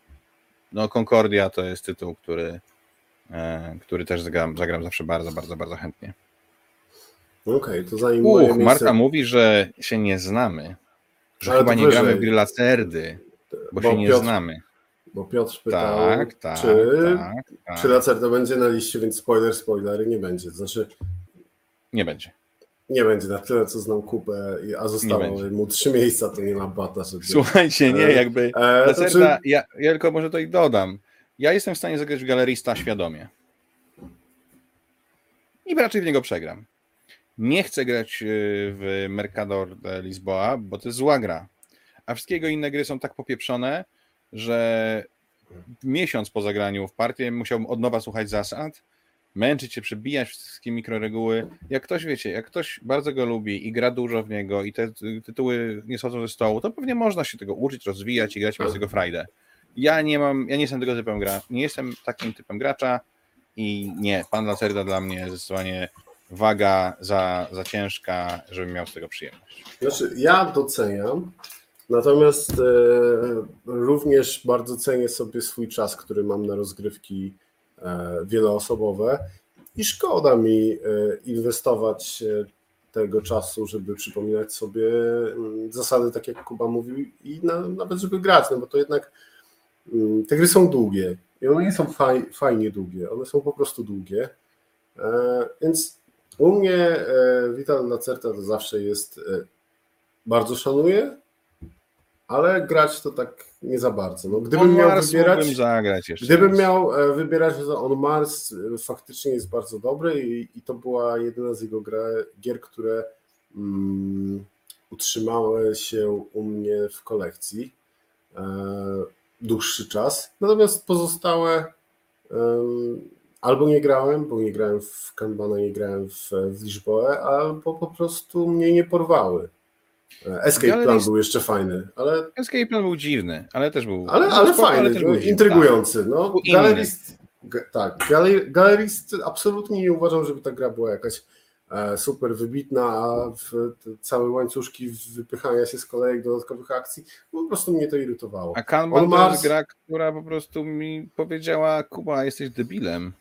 no Concordia to jest tytuł, który, e, który też zagram, zagram zawsze bardzo, bardzo, bardzo chętnie. Okej, okay, to zanim Uch, miejsce... Marta mówi, że się nie znamy, że Ale chyba nie wyżej. gramy w gry Lacerdy, bo, bo się nie Piotr, znamy. Bo Piotr pytał, tak, tak, czy, tak, tak. czy Lacerda będzie na liście, więc spoiler, spoiler nie będzie. Znaczy, nie będzie. Nie będzie na tyle, co znam kupę, a zostało mu trzy miejsca, to nie ma bata. Żeby... Słuchajcie, nie, jakby e, Lacerda, ja, ja tylko może to i dodam. Ja jestem w stanie zagrać w galerista świadomie. I raczej w niego przegram. Nie chcę grać y, w Mercador de Lisboa, bo to jest zła gra. A wszystkiego inne gry są tak popieprzone, że miesiąc po zagraniu w partię musiałbym od nowa słuchać zasad, męczyć się, przebijać wszystkie mikroreguły. Jak ktoś, wiecie, jak ktoś bardzo go lubi i gra dużo w niego i te tytuły nie schodzą ze stołu, to pewnie można się tego uczyć, rozwijać i grać mieć tego frajdę. Ja nie mam, ja nie jestem tego typem gra, nie jestem takim typem gracza i nie, Pan Lacerda dla mnie zdecydowanie waga za, za ciężka, żebym miał z tego przyjemność. Znaczy, ja doceniam, natomiast e, również bardzo cenię sobie swój czas, który mam na rozgrywki e, wieloosobowe. I szkoda mi e, inwestować e, tego czasu, żeby przypominać sobie mm, zasady, tak jak Kuba mówił, i na, nawet żeby grać, no bo to jednak mm, te gry są długie. I one nie są faj, fajnie długie, one są po prostu długie. E, więc u mnie e, Vital Lacerta to zawsze jest, bardzo szanuję, ale grać to tak nie za bardzo. No, gdybym miał Mars wybierać, zagrać jeszcze gdybym raz. miał e, wybierać, to On Mars faktycznie jest bardzo dobry i, i to była jedyna z jego gra, gier, które um, utrzymały się u mnie w kolekcji e, dłuższy czas. Natomiast pozostałe um, albo nie grałem, bo nie grałem w Kanbana, nie grałem w, w albo po prostu mnie nie porwały. Escape Plan jest... był jeszcze fajny, ale... Escape Plan był dziwny, ale też był... Ale, ale spoko, fajny, ale był intrygujący. Tak. No, galerist, tak, galerist absolutnie nie uważam, żeby ta gra była jakaś e, super wybitna, a w całe łańcuszki wypychania się z kolejek dodatkowych akcji, po prostu mnie to irytowało. A Kanban to jest gra, która po prostu mi powiedziała, Kuba, jesteś debilem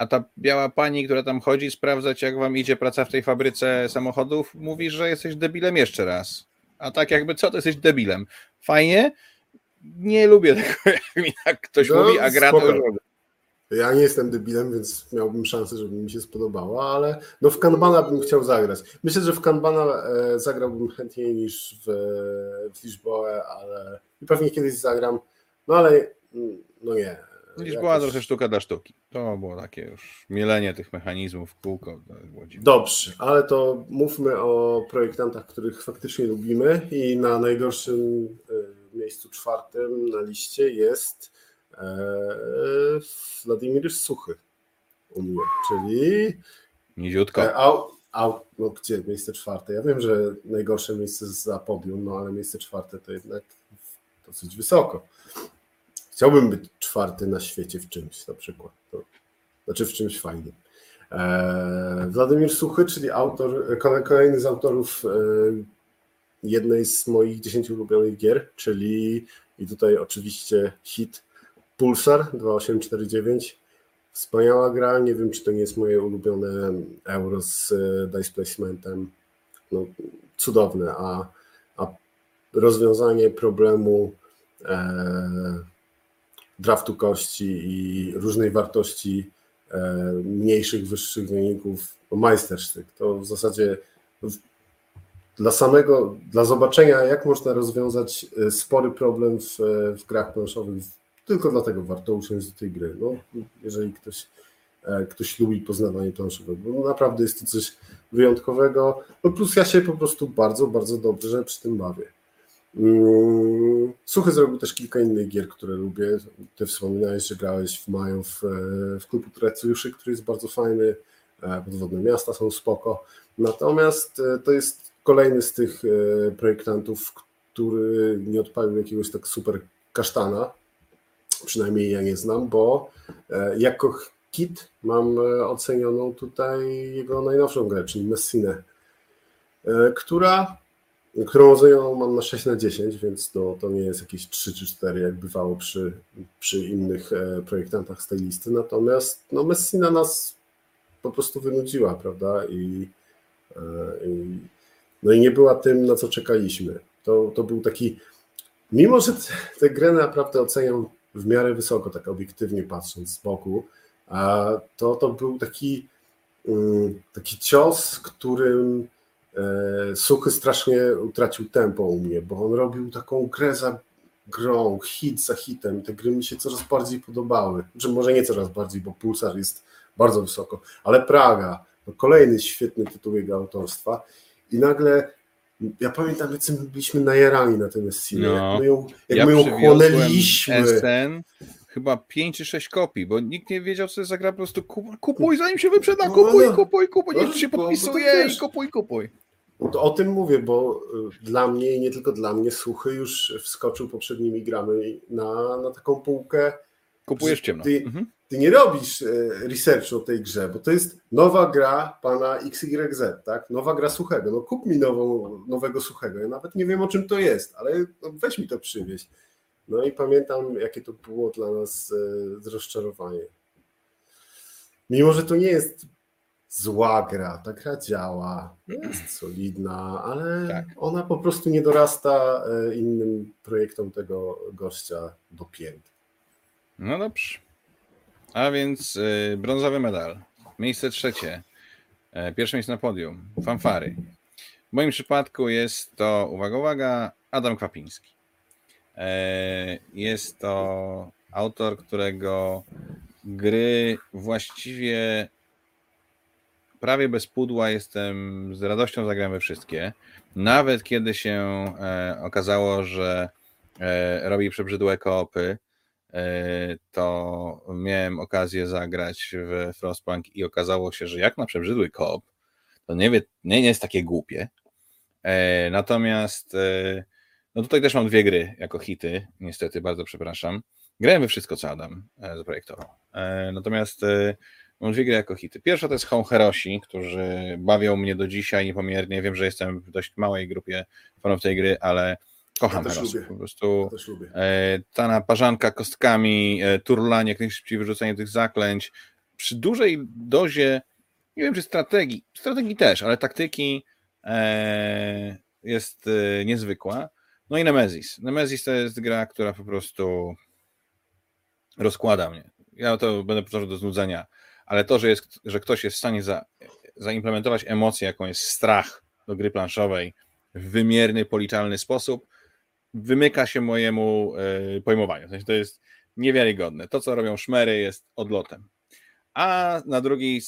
a ta biała pani, która tam chodzi sprawdzać, jak wam idzie praca w tej fabryce samochodów, mówi, że jesteś debilem jeszcze raz. A tak jakby, co, to jesteś debilem. Fajnie? Nie lubię tego, jak mi tak ktoś no, mówi, a gra to ja nie jestem debilem, więc miałbym szansę, żeby mi się spodobało, ale no w Kanbana bym chciał zagrać. Myślę, że w Kanbana e, zagrałbym chętniej niż w, w Lisboę, ale i pewnie kiedyś zagram, no ale mm, no nie, Gdzieś była trochę sztuka dla sztuki. To było takie już mielenie tych mechanizmów w kółko. Dobrze, ale to mówmy o projektantach, których faktycznie lubimy i na najgorszym e, miejscu czwartym na liście jest e, Władimir Suchy u mnie, czyli Niziutko. E, au, au, no gdzie miejsce czwarte? Ja wiem, że najgorsze miejsce za podium, no ale miejsce czwarte to jednak dosyć wysoko. Chciałbym być czwarty na świecie w czymś na przykład. Znaczy w czymś fajnym. Eee, Władimir Suchy, czyli autor, kolejny z autorów e, jednej z moich dziesięciu ulubionych gier, czyli i tutaj oczywiście hit Pulsar 2849. Wspaniała gra, nie wiem czy to nie jest moje ulubione euro z e, dice placementem. No, cudowne, a, a rozwiązanie problemu e, draftu kości i różnej wartości e, mniejszych, wyższych wyników, majstersztyk. To w zasadzie dla samego, dla zobaczenia, jak można rozwiązać e, spory problem w, w grach planszowych, tylko dlatego warto usiąść do tej gry. No, jeżeli ktoś, e, ktoś lubi poznawanie planszowego, bo naprawdę jest to coś wyjątkowego. No plus ja się po prostu bardzo, bardzo dobrze przy tym bawię. Mm, Suchy zrobił też kilka innych gier, które lubię. Ty wspominałeś, że grałeś w maju w, w klub Ultrajuszy, który jest bardzo fajny. E, podwodne miasta są spoko. Natomiast e, to jest kolejny z tych e, projektantów, który nie odpalił jakiegoś tak super kasztana. Przynajmniej ja nie znam, bo jako kit mam ocenioną tutaj jego najnowszą grę, czyli Messinę, która którą ocenioną mam na 6 na 10, więc to, to nie jest jakieś 3 czy 4, jak bywało przy, przy innych projektantach z tej listy. Natomiast no, Messina nas po prostu wynudziła, prawda? I, e, i, no i nie była tym, na co czekaliśmy. To, to był taki, mimo że tę grę naprawdę oceniam w miarę wysoko, tak obiektywnie patrząc z boku, to, to był taki, mm, taki cios, którym e, Suchy strasznie utracił tempo u mnie, bo on robił taką grę za grą, hit za hitem. Te gry mi się coraz bardziej podobały. Że może nie coraz bardziej, bo Pulsar jest bardzo wysoko, ale Praga, to kolejny świetny tytuł jego autorstwa i nagle ja pamiętam, jak my byliśmy najarani na tym Messinie, no. jak my ją, jak ja my ją chłonęliśmy. SN, chyba 5 czy 6 kopii, bo nikt nie wiedział, co jest za gra, po prostu kupuj, zanim się wyprzeda, no, kupuj, no, kupuj, kupuj, niech się podpisuje i kupuj, kupuj. To o tym mówię, bo y, dla mnie i nie tylko dla mnie Suchy już wskoczył poprzednimi grami na, na taką półkę. Kupujesz ciemno. Ty, mhm ty nie robisz e, researchu o tej grze, bo to jest nowa gra pana XYZ, tak? Nowa gra suchego. No kup mi nową, nowego suchego. Ja nawet nie wiem o czym to jest, ale no weź mi to przywieź. No i pamiętam, jakie to było dla nas e, rozczarowanie. Mimo, że to nie jest zła gra, ta gra działa, jest solidna, ale tak. ona po prostu nie dorasta e, innym projektom tego gościa do pięt. No dobrze. A więc y, brązowy medal. Miejsce trzecie. E, pierwsze miejsce na podium. Fanfary. W moim przypadku jest to, uwaga, uwaga, Adam Kwapiński. E, jest to autor, którego gry właściwie prawie bez pudła jestem z radością zagrałem we wszystkie. Nawet kiedy się e, okazało, że robi przebrzydłe koopy, E, to miałem okazję zagrać w Frostpunk i okazało się, że jak na przebrzydły kop, to nie, wie, nie, jest takie głupie. E, natomiast e, no tutaj też mam dwie gry jako hity, niestety, bardzo przepraszam. Grałem we wszystko, co Adam zaprojektował. Natomiast mam dwie gry jako hity. Pierwsza to jest Home Herosi, którzy bawią mnie do dzisiaj niepomiernie. Wiem, że jestem w dość małej grupie fanów tej gry, ale Kocham ja teraz. Po prostu ja e, ta naparzanka kostkami, e, turlanie, jak najszybciej wyrzucenie tych zaklęć. Przy dużej dozie, nie wiem czy strategii, strategii też, ale taktyki e, jest niezwykła. No i Nemesis. Nemesis to jest gra, która po prostu rozkłada mnie. Ja to będę powtarzał do znudzenia, ale to, że, jest, że ktoś jest w stanie za, zaimplementować emocję, jaką jest strach do gry planszowej w wymierny, policzalny sposób, wymyka się mojemu e, pojmowaniu. W sensie to jest niewiarygodne. To, co robią szmery, jest odlotem. A na drugiej,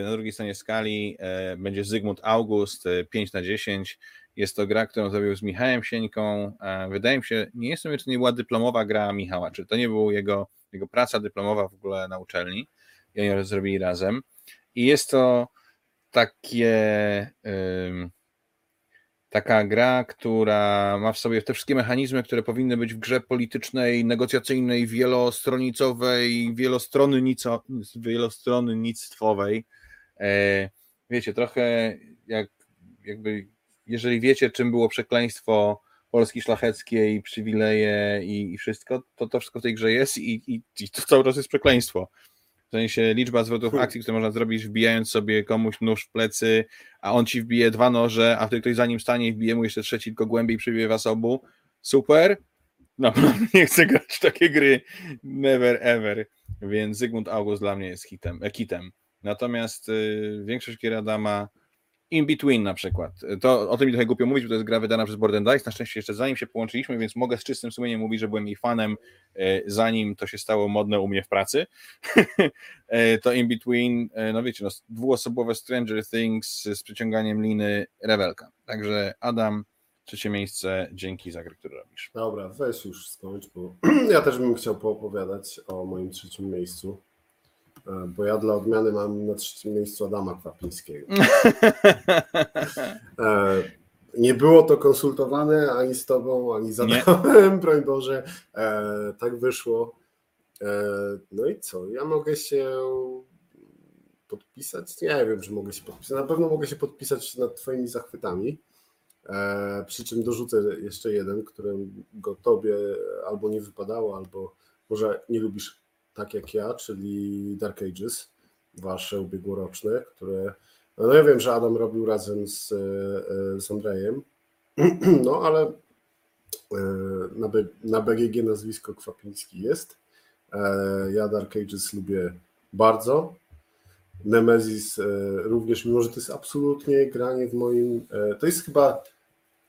e, na drugiej stronie skali e, będzie Zygmunt August 5 na 10. Jest to gra, którą zrobił z Michałem Sieńką. Wydaje mi się, nie jestem wiem, czy to nie była dyplomowa gra Michała, czy to nie była jego, jego praca dyplomowa w ogóle na uczelni i oni zrobili razem. I jest to takie taka gra, która ma w sobie te wszystkie mechanizmy, które powinny być w grze politycznej, negocjacyjnej, wielostronicowej, wielostronnictwowej. E, wiecie, trochę jak, jakby, jeżeli wiecie, czym było przekleństwo Polski szlacheckiej, i przywileje i, i, wszystko, to to wszystko w tej grze jest i, i, i to cały czas jest przekleństwo. W sensie liczba zwrotów hmm. akcji, które można zrobić, wbijając sobie komuś nóż w plecy, a on ci wbije dwa noże, a wtedy ktoś za nim stanie i wbije mu jeszcze trzeci, tylko głębiej przybije was obu. Super. Naprawdę nie chcę grać w takie gry. Never ever. Więc Zygmunt August dla mnie jest hitem, e, kitem. Natomiast y, większość gier Adama In Between na przykład. To o tym mi trochę głupio mówić, bo to jest gra wydana przez Board Dice. Na szczęście jeszcze zanim się połączyliśmy, więc mogę z czystym sumieniem mówić, że byłem jej fanem, e, zanim to się stało modne u mnie w pracy. E, to In Between, e, no wiecie, no, dwuosobowe Stranger Things z przyciąganiem liny, rewelka. Także Adam, trzecie miejsce, dzięki za grę, którą robisz. Dobra, weź już skończ, bo ja też bym chciał poopowiadać o moim trzecim miejscu. E, bo ja dla odmiany mam na trzecim miejscu Adama Kwapińskiego. E, nie było to konsultowane ani z tobą, ani z Adamem, broń Boże. E, tak wyszło. No i co? Ja mogę się podpisać? Nie wiem, czy mogę się podpisać. Na pewno mogę się podpisać nad twoimi zachwytami. Przy czym dorzucę jeszcze jeden, którego tobie albo nie wypadało, albo może nie lubisz tak jak ja, czyli Dark Ages, wasze ubiegłoroczne, które no ja wiem, że Adam robił razem z, e, z Andrejem, no ale e, na, B, na BGG nazwisko Kwapiński jest. E, ja Dark Ages lubię bardzo. Nemesis również, mimo że to jest absolutnie granie w moim. To jest chyba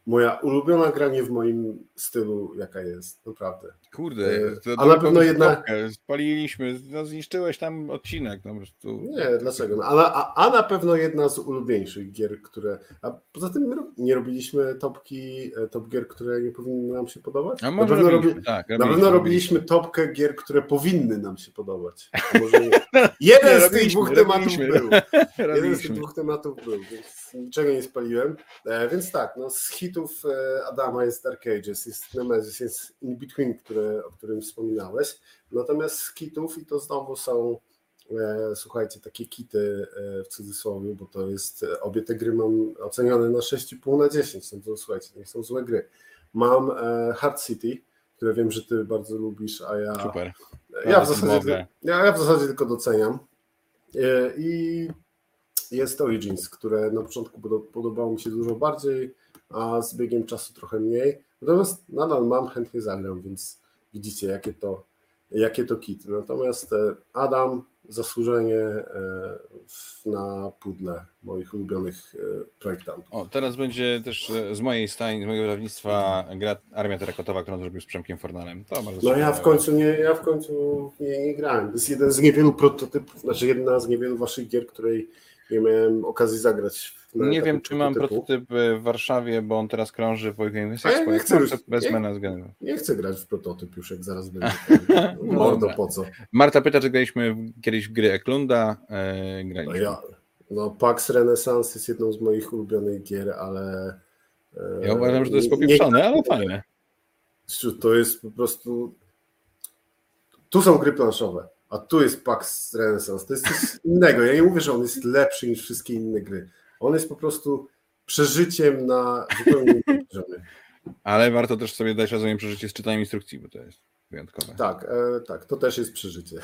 moja ulubiona gra nie w moim stylu, jaka jest, naprawdę. Kurde, e, to a na pewno jedna. Spaliliśmy, no zniszczyłeś tam odcinek. No prostu. Nie, dlaczego? No, a, a, a na pewno jedna z ulubieńszych gier, które. A poza tym nie robiliśmy topki, e, top gier, które nie powinny nam się podobać. A może na pewno, robiliśmy, robi... tak, robiliśmy, na pewno robiliśmy topkę gier, które powinny nam się podobać. jeden z tych dwóch tematów był. jeden z tych dwóch tematów był, więc niczego nie spaliłem. E, więc tak, no z hitów Adama jest Dark Ages, jest Nemesis, jest In Between, które o którym wspominałeś. Natomiast z kitów, i to znowu są, e, słuchajcie, takie kity e, w cudzysłowie, bo to jest, e, obie te gry mam ocenione na 6,5 na 10, no to słuchajcie, to nie są złe gry. Mam Hard City, które wiem, że ty bardzo lubisz, a ja... Super. Ja w, zasadzie, ja, ja w zasadzie tylko doceniam. I jest Origins, które na początku podobało mi się dużo bardziej, a z biegiem czasu trochę mniej. Natomiast nadal mam, chętnie zagram, więc Widzicie, jakie to, jakie to kit. Natomiast e, Adam zasłużenie e, na pudle moich ulubionych e, projektantów. O, teraz będzie też z mojej stajni, z mojego wydawnictwa gra Armia Terakotowa, którą zrobił z Przemkiem Fornalem. To no ja w końcu nie, ja w końcu nie, nie grałem. To jest jeden z niewielu prototypów, znaczy jedna z niewielu waszych gier, której nie miałem okazji zagrać nie wiem, czy mam prototyp w Warszawie, bo on teraz krąży po Games Expo. Ja nie chcę, na względu. Nie chcę grać w prototyp już, jak zaraz będzie. Mordo, po co? Marta pyta, czy graliśmy kiedyś w gry Eklunda. E, graliśmy. No, ja, no Pax Renaissance jest jedną z moich ulubionych gier, ale... E, ja uważam, że to jest popieprzone, ale fajne. To jest po prostu... Tu są gry planszowe, a tu jest Pax Renaissance. To jest coś innego. Ja nie mówię, że on jest lepszy niż wszystkie inne gry on jest po prostu przeżyciem na zupełnie innym poziomie. Ale warto też sobie dać rozumiem przeżycie z czytaniem instrukcji, bo to jest wyjątkowe. Tak, e, tak, to też jest przeżycie.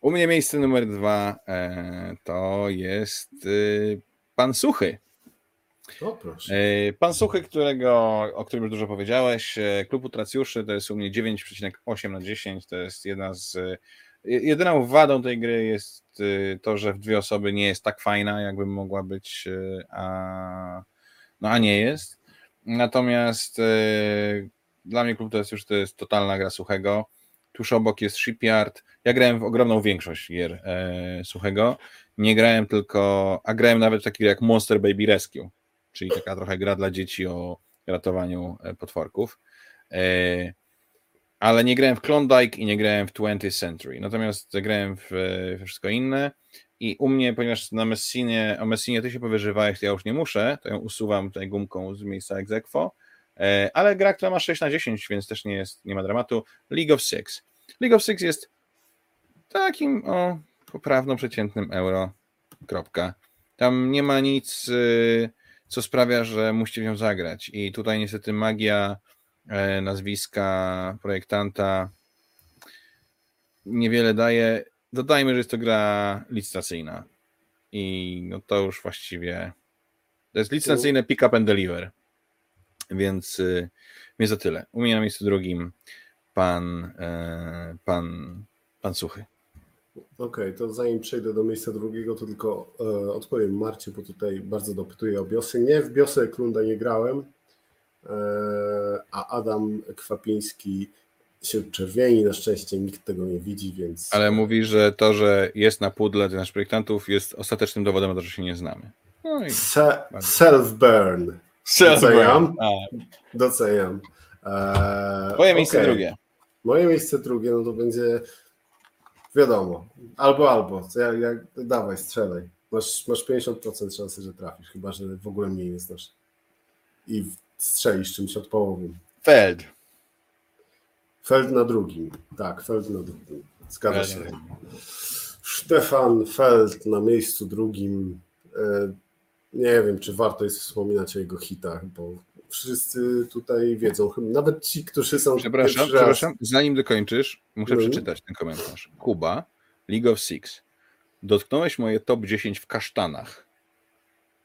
U mnie miejsce numer dwa e, to jest e, Pan Suchy. O, proszę. E, pan Suchy, którego, o którym już dużo powiedziałeś, e, Klub Utracjuszy to jest u mnie 9,8 na 10, to jest jedna z Jedyną wadą tej gry jest to, że w dwie osoby nie jest tak fajna, jakby mogła być, y, a, no, a nie jest. Natomiast y, dla mnie klub to jest już to jest totalna gra suchego. Tuż obok jest Shipyard. Ja grałem w ogromną większość gier e, suchego. Nie grałem tylko, a grałem nawet w taki jak Monster Baby Rescue, czyli taka trochę gra dla dzieci o ratowaniu e, potworków. E, ale nie grałem w Klondike i nie grałem w 20th Century. Natomiast grałem w, w wszystko inne. I u mnie, ponieważ na Messinie, o Messinie ty się powyżywałeś, to ja już nie muszę, to ją usuwam tutaj gumką z miejsca egzekwo. E, ale gra, która ma 6 na 10, więc też nie, jest, nie ma dramatu. League of Six. League of Six jest takim o poprawno przeciętnym euro. Kropka. Tam nie ma nic, y, co sprawia, że musicie w nią zagrać. I tutaj niestety magia E, nazwiska projektanta niewiele daje. Dodajmy, że jest to gra licytacyjna. I no to już właściwie to jest licytacyjne pick up and deliver. Więc, y, więc za tyle. U mnie na miejscu drugim pan, e, pan, pan Suchy. Okej, okay, to zanim przejdę do miejsca drugiego, to tylko e, odpowiem Marcie, bo tutaj bardzo dopytuję o biosy. Nie, w biosę Klunda nie grałem, e, a Adam Kwapiński się czerwieni, na szczęście nikt tego nie widzi, więc... Ale mówi, że to, że jest na pudle tych naszych projektantów jest ostatecznym dowodem na to, że się nie znamy. No Self-burn. Doceniam. Doceniam. Eee, Moje miejsce okay. drugie. Moje miejsce drugie, no to będzie wiadomo, albo albo, jak, jak, dawaj, strzelaj. Masz, masz 50% szansy, że trafisz, chyba, że w ogóle mniej nie znasz. I strzelisz czymś od połowy. Feld. Feld na drugim. Tak, Feld na drugim. Zgadza się. Stefan Feld na miejscu drugim. E, nie wiem, czy warto jest wspominać o jego hitach, bo wszyscy tutaj wiedzą. Nawet ci, którzy są. Przepraszam, przepraszam. Zanim dokończysz, muszę hmm. przeczytać ten komentarz. Kuba, League of Six. Dotknąłeś moje top 10 w kasztanach.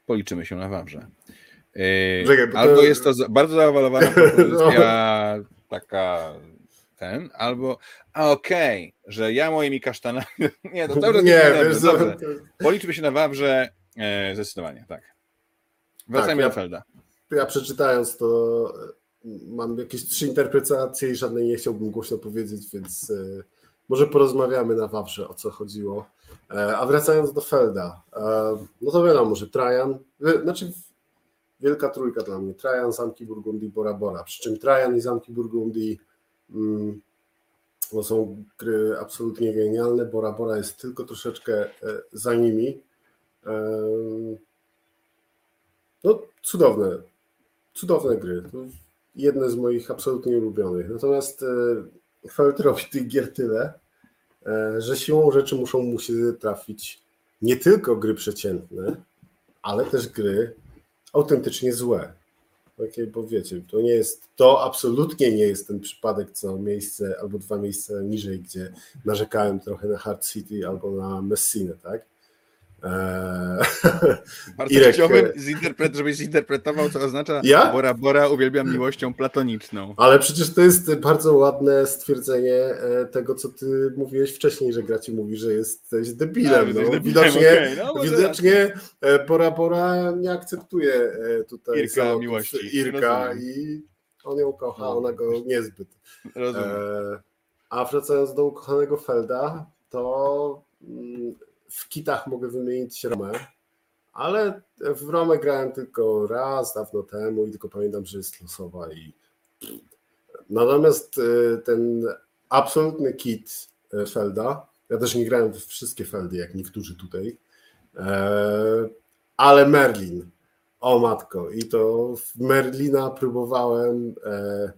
Policzymy się na Wawrze. Yy, albo to... jest to bardzo zaawalowana propozycja, no. taka ten, albo a okej, okay, że ja moimi kasztanami. Nie, to cały czas nie, wiesz, dobrze. Policzmy się na Wawrze e, zdecydowanie, tak. Wracajmy tak, do Felda. Ja, ja przeczytając to mam jakieś trzy interpretacje i żadnej nie chciałbym głośno powiedzieć, więc e, może porozmawiamy na Wawrze o co chodziło. E, a wracając do Felda, e, no to wiadomo, że Trajan, znaczy wielka trójka dla mnie, Trajan, Zamki Burgundii, Bora Bora, przy czym Trajan i Zamki Burgundii Mm, bo są gry absolutnie genialne. Bora Bora jest tylko troszeczkę e, za nimi. E, no, cudowne, cudowne gry. Jedne z moich absolutnie ulubionych. Natomiast e, Feld robi tych gier tyle, że siłą rzeczy muszą mu się trafić nie tylko gry przeciętne, ale też gry autentycznie złe. Okay, bo wiecie, to nie jest, to absolutnie nie jest ten przypadek, co miejsce albo dwa miejsca niżej, gdzie narzekałem trochę na Hard City albo na Messinę, tak? Eee, Bardzo Irek... chciałbym, e, zinterpret, żebyś zinterpretował, co oznacza ja? Bora Bora uwielbiam miłością platoniczną. Ale przecież to jest bardzo ładne stwierdzenie e, tego, co ty mówiłeś wcześniej, że Graci mówi, że jesteś debilem. No. debilem widocznie okay. no, widocznie e, Bora Bora nie akceptuje tutaj Irka miłości. Irka i on ją kocha, no. ona go niezbyt. Rozumiem. A wracając do ukochanego Felda, to mm, w kitach mogę wymienić Romę, ale w Romę grałem tylko raz dawno temu i tylko pamiętam, że jest losowa i natomiast y, ten absolutny kit y, Felda, ja też nie grałem w wszystkie Feldy, jak niektórzy tutaj, e, ale Merlin, o matko, i to Merlina próbowałem e,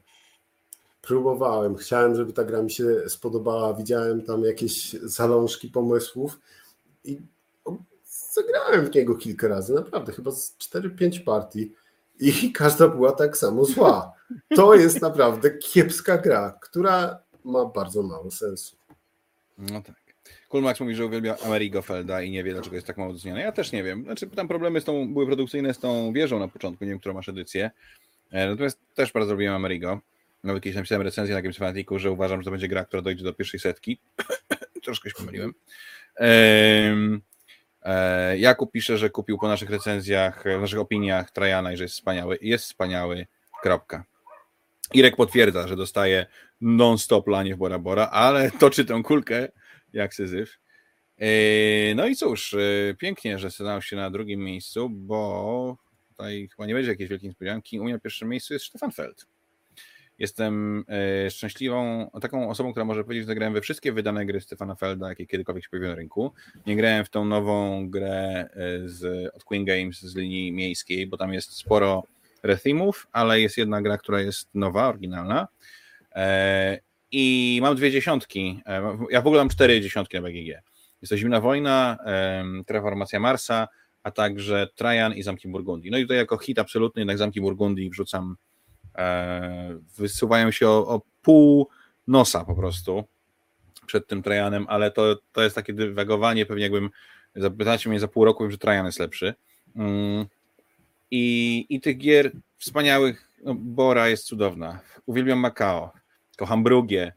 próbowałem, chciałem, żeby ta gra mi się spodobała, widziałem tam jakieś zalążki pomysłów, i zagrałem w niego kilka razy, naprawdę, chyba z 4-5 partii i każda była tak samo zła. To jest naprawdę kiepska gra, która ma bardzo mało sensu. No tak. Kulmax mówi, że uwielbia Amerigo Felda i nie wie, dlaczego jest tak mało doceniane. Ja też nie wiem. Znaczy, tam problemy z tą, były produkcyjne z tą wieżą na początku, nie wiem, którą masz edycję. E, natomiast też bardzo lubiłem Amerigo. Nawet kiedyś napisałem recenzję na Games Fanaticu, że uważam, że to będzie gra, która dojdzie do pierwszej setki. Troszkę się pomyliłem. E, Jakub pisze, że kupił po naszych recenzjach, w naszych opiniach Trajana i że jest wspaniały. Jest wspaniały, kropka. Irek potwierdza, że dostaje non-stop lanie w Bora Bora, ale toczy tę kulkę jak Syzyf. E, no i cóż, e, pięknie, że stanął się na drugim miejscu, bo tutaj chyba nie będzie jakiejś wielkiej niespodzianki. U mnie na pierwszym miejscu jest Stefan Feld. Jestem e, szczęśliwą taką osobą, która może powiedzieć, że grałem we wszystkie wydane gry Stefana Felda, jakie kiedykolwiek się pojawiły na rynku. Nie grałem w tą nową grę e, z, od Queen Games z linii miejskiej, bo tam jest sporo rethemów, ale jest jedna gra, która jest nowa, oryginalna. E, I mam dwie dziesiątki. Ja w ogóle mam cztery dziesiątki na BGG. Jest to Zimna Wojna, Transformacja Marsa, a także Trajan i Zamki Burgundii. No i tutaj jako hit absolutny jednak Zamki Burgundii wrzucam wysuwają się o, o pół nosa po prostu przed tym Trajanem, ale to, to jest takie dywagowanie, pewnie jakbym zapytacie mnie za pół roku, wiem, że Trajan jest lepszy. Mm. I, I tych gier wspaniałych, no, Bora jest cudowna. Uwielbiam Macao, kocham Brugię,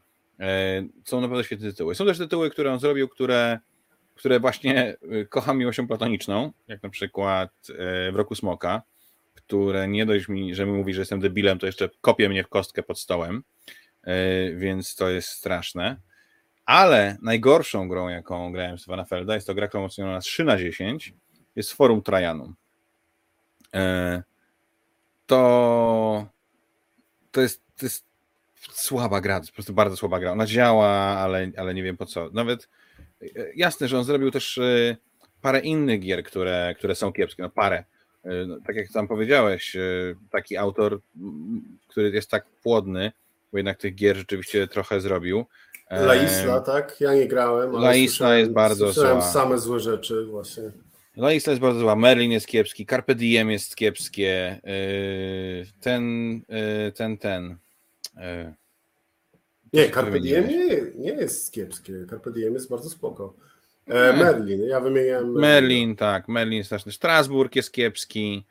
Są naprawdę świetne tytuły. Są też tytuły, które on zrobił, które, które właśnie kocham miłością platoniczną, jak na przykład w Roku Smoka, które nie dość mi, że mi mówi, że jestem debilem, to jeszcze kopie mnie w kostkę pod stołem, więc to jest straszne. Ale najgorszą grą, jaką grałem Stefana Felda, jest to gra, którą na 3 na 10, jest Forum Trajanum. E, to, to, jest, to jest słaba gra, to jest po prostu bardzo słaba gra. Ona działa, ale, ale nie wiem po co. Nawet e, jasne, że on zrobił też e, parę innych gier, które, które są kiepskie, no parę. No, tak jak tam powiedziałeś, taki autor, który jest tak płodny, bo jednak tych gier rzeczywiście trochę zrobił, La Isla, tak? Ja nie grałem. La Isla jest bardzo zła. same złe rzeczy właśnie. La Isla jest bardzo zła. Merlin jest kiepski, Carpe Diem jest kiepskie. Ten, ten, ten. Nie, Carpe Diem nie, nie jest kiepskie. Carpe Diem jest bardzo spoko. E, Merlin, ja wymieniałem. Merlin. Tak. Merlin jest straszny. Strasburg jest kiepski.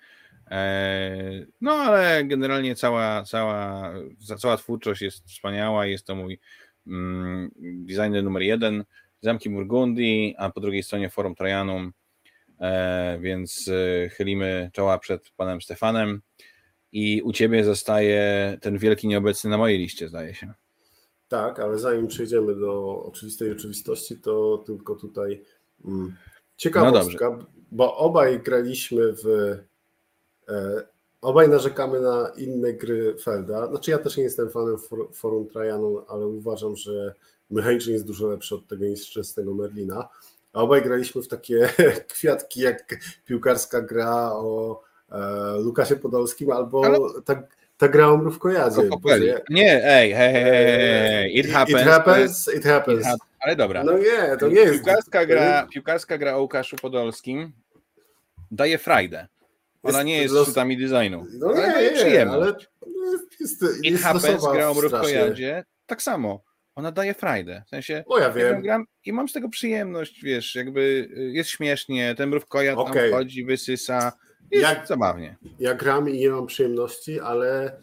E, no ale generalnie cała, cała, cała twórczość jest wspaniała. Jest to mój Mm, designer numer jeden, Zamki Burgundii, a po drugiej stronie Forum Trajanum, e, więc chylimy czoła przed panem Stefanem i u ciebie zostaje ten wielki nieobecny na mojej liście, zdaje się. Tak, ale zanim przejdziemy do oczywistej rzeczywistości, to tylko tutaj mm, ciekawostka, no bo obaj graliśmy w e, Obaj narzekamy na inne gry Felda. Znaczy ja też nie jestem fanem Forum Trajanu, ale uważam, że mechanicznie jest dużo lepszy od tego nieszczęsnego Merlina. A obaj graliśmy w takie kwiatki jak piłkarska gra o e, Lukasie Podolskim albo ale... ta, ta gra o Mrówkojadzie. Nie, ej, hej, hej, hej, it happens. It happens, it happens. Ale dobra. No nie, to nie jest. Piłkarska gra, piłkarska gra o Łukaszu Podolskim daje frajdę. Ona nie jest szczytami designu. No nie, ale przyjemność. Ale jest, jest, It Happens gra o Mrówkojadzie tak samo. Ona daje frajdę. W sensie, no ja wiem. Gram I mam z tego przyjemność, wiesz, jakby y, jest śmiesznie, ten mrówkojad okay. tam chodzi, wysysa, jest jak, zabawnie. Ja gram i nie mam przyjemności, ale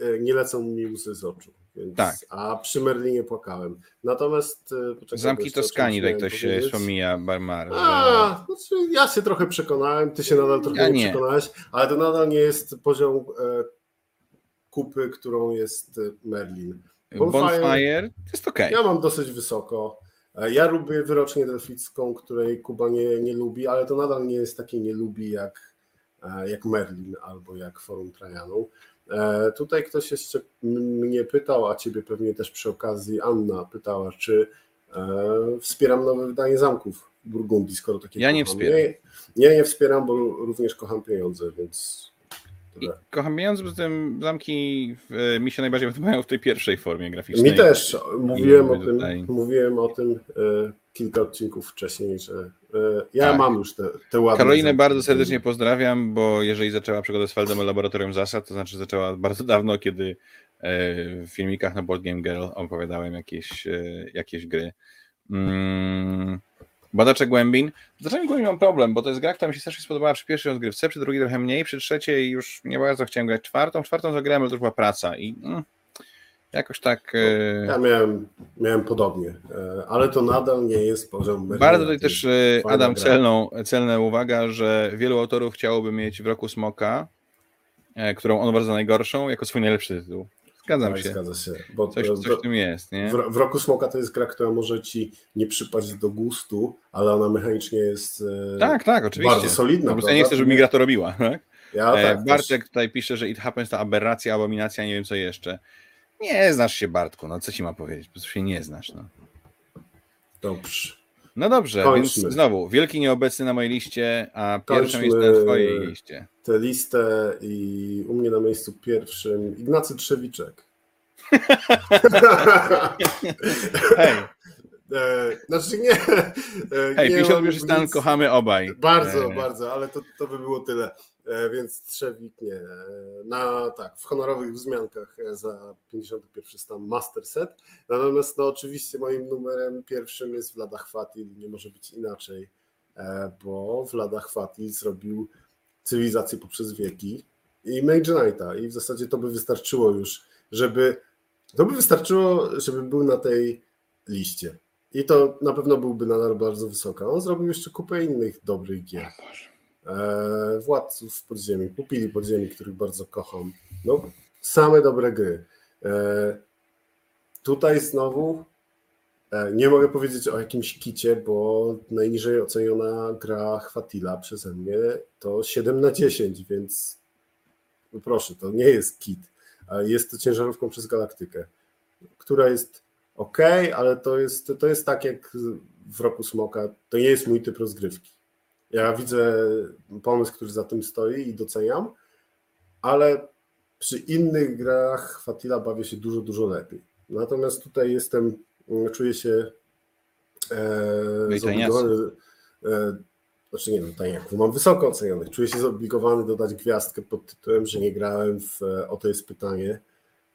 y, nie lecą mi łzy z oczu. Więc, tak. A przy Merlinie płakałem. Natomiast. E, poczekaj, Zamki Toskanii, tak ktoś się wspomina, Barmar. A, znaczy ja się trochę przekonałem, ty się nadal trochę ja nie, przekonałeś, ale to nadal nie jest poziom e, kupy, którą jest e, Merlin. Bonfire, Bonfire jest ok. Ja mam dosyć wysoko. E, ja lubię wyrocznię delficką, której Kuba nie, nie lubi, ale to nadal nie jest takie nie lubi jak, jak Merlin albo jak Forum Trajanu. E, tutaj ktoś jeszcze mnie pytał, a ciebie pewnie też przy okazji Anna pytała, czy e, wspieram nowe wydanie zamków Burgundii, skoro takie. Ja nie kocham. wspieram. Nie, nie, nie wspieram, bo również kocham pieniądze, więc. I kocham pieniądze, bo tym zamki w, mi się najbardziej podobają w tej pierwszej formie graficznej. Mi też. Mówiłem o tym, mówiłem o tym kilka odcinków wcześniej, że e, ja tak. mam już te, te ładne. Karolinę bardzo serdecznie pozdrawiam, bo jeżeli zaczęła przygodę z Feldem Laboratorium Zasad, to znaczy zaczęła bardzo dawno, kiedy e, w filmikach na Board Game Girl opowiadałem jakieś, e, jakieś gry. Mm, Badacze Głębin. Badacze Głębin mam problem, bo to jest gra, która mi się strasznie spodobała przy pierwszej rozgrywce, przy drugiej trochę mniej, przy trzeciej już nie bardzo chciałem grać czwartą, czwartą zagrałem, ale to była praca i mm, Jakoś tak. E, ja miałem, miałem podobnie, e, ale to nadal nie jest poziom. Bardzo tutaj też e, Adam celną, celna uwaga, że wielu autorów chciałoby mieć w roku Smoka, którą on bardzo najgorszą, jako swój najlepszy tytuł. Zgadzam tak, się. Zgadza się. Bo coś, coś w tym jest. Nie? W, w, roku Smoka to jest gra, która może ci nie przypaść do gustu, ale ona mechanicznie jest tak, tak, oczywiście. bardzo solidna. Po ja nie chcę, żeby mi gra to robiła. Tak? Ja, tak, Bartek też. tutaj pisze, że It Happens to aberracja, abominacja, nie wiem co jeszcze. Nie znasz się, Bartku, no co ci ma powiedzieć? Po prostu się nie znasz. No. Dobrze. No dobrze, Kończmy. więc znowu, wielki nieobecny na mojej liście, a pierwszym jest na twojej liście. Tę listę i u mnie na miejscu pierwszym Ignacy Trzewiczek. Hej. E, znaczy nie. E, Hej, 50 stan kochamy obaj. Bardzo, e. bardzo, ale to, to by było tyle. E, więc Trzewik nie. E, na, tak, w honorowych wzmiankach e, za 51 stan Master Set. Natomiast no, oczywiście moim numerem pierwszym jest Vlada Chwatil, nie może być inaczej, bo Vlada Chwatil zrobił cywilizację poprzez wieki i Mage Knighta i w zasadzie to by wystarczyło już, żeby To by wystarczyło, żeby był na tej liście. I to na pewno byłby nadal bardzo wysoka. On zrobił jeszcze kupę innych dobrych gier. E, Władców podziemi, Pupili podziemi, których bardzo kocham. No, same dobre gry. E, tutaj znowu e, nie mogę powiedzieć o jakimś kicie, bo najniżej oceniona gra Chwatila przeze mnie to 7 na 10, więc no proszę, to nie jest kit. Jest to ciężarówką przez galaktykę, która jest ok, ale to jest, to jest tak jak w roku Smoka. To nie jest mój typ rozgrywki. Ja widzę pomysł, który za tym stoi i doceniam, ale przy innych grach Fatila bawię się dużo, dużo lepiej. Natomiast tutaj jestem, czuję się e, zobligowany, e, znaczy nie wiem, tajniaków mam wysoko ocenionych, czuję się zobligowany dodać gwiazdkę pod tytułem, że nie grałem w O to jest pytanie.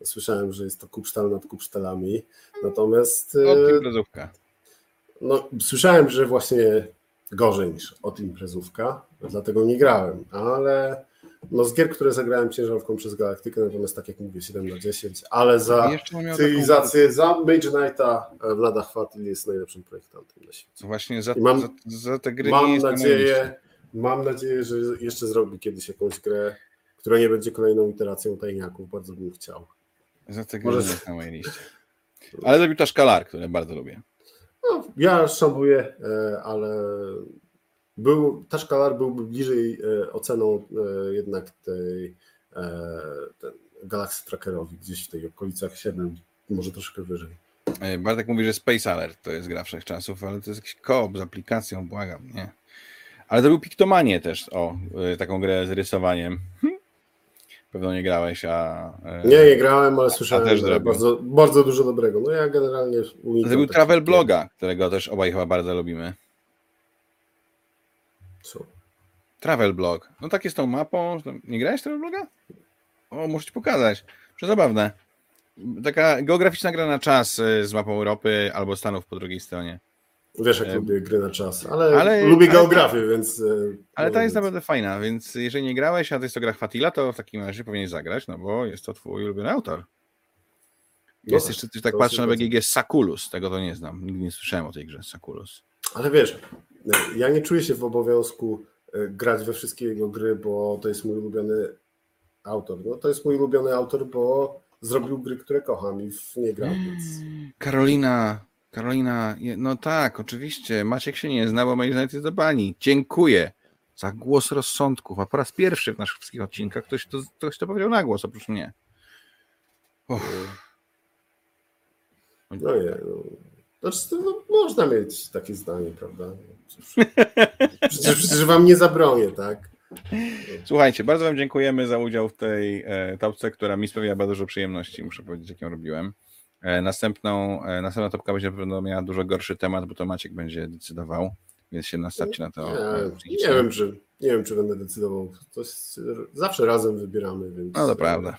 Słyszałem, że jest to kupsztal nad kupsztalami, natomiast... E, no, słyszałem, że właśnie gorzej niż od imprezówka, dlatego nie grałem, ale no z gier, które zagrałem ciężarówką przez Galaktykę, natomiast tak jak mówię, 7 na 10, ale za cywilizację, taką... za Mage Knighta w ladach Fatil jest najlepszym projektantem na świecie. Właśnie za, mam, za, za te gry mam nadzieję, mam nadzieję, że jeszcze zrobi kiedyś jakąś grę, która nie będzie kolejną iteracją tajniaków, bardzo bym chciał. Za te gry Może... na mojej liście. Ale zrobił też Kalar, który bardzo lubię. No, ja szanuję, e, ale był, Tashkalar byłby bliżej e, oceną e, jednak tej ten Galaxy Trackerowi, gdzieś w tej okolicach 7, może troszkę wyżej. Bartek mówi, że Space Alert to jest gra wszechczasów, ale to jest jakiś koop z aplikacją, błagam, nie. Ale to był Piktomanie też, o, taką grę z rysowaniem. Pewno nie grałeś, a. E, nie, nie grałem, ale słyszałem też bardzo, bardzo dużo dobrego. No ja generalnie. To był Travel Bloga, którego też obaj chyba bardzo lubimy. Co? Travel Blog. No tak jest tą mapą. Nie grałeś Travel Bloga? O, muszę ci pokazać. Przezabawne. Taka geograficzna gra na czas e, z mapą Europy albo Stanów po drugiej stronie. Wiesz, jak e, lubię gry na czas, ale, ale lubię ale, geografię, więc. E, ale ta jest naprawdę fajna, więc jeżeli nie grałeś, a to jest to gra Fatila, to w takim razie powinien zagrać, no bo jest to twój ulubiony autor. Jest no, jeszcze, tak patrzę na BGG, Sakulus, tego to nie znam, nigdy nie słyszałem o tej grze, Sakulus. Ale wiesz, ja nie czuję się w obowiązku e, grać we wszystkie jego gry, bo to jest mój ulubiony autor. No to jest mój ulubiony autor, bo zrobił gry, które kocham i w nie gram, więc... Karolina, Karolina, no tak, oczywiście. Maciek się nie zna, bo Manchester United do bani. Dziękuję za głos rozsądków. A po raz pierwszy w naszych wszystkich odcinkach ktoś to, ktoś to powiedział na głos, oprócz mnie. Uff. No nie, no. Znaczy, no, można mieć takie zdanie, prawda? Przecież, przecież wam nie zabronię, tak? Słuchajcie, bardzo wam dziękujemy za udział w tej e, topce, która mi sprawiła bardzo dużo przyjemności, muszę powiedzieć, jak ją robiłem. E, następną, e, następna topka będzie pewno miała dużo gorszy temat, bo to Maciek będzie decydował, więc się nastawcie na to. Nie, nie wiem, czy, nie wiem, czy będę decydował. To jest, zawsze razem wybieramy, więc. No to prawda.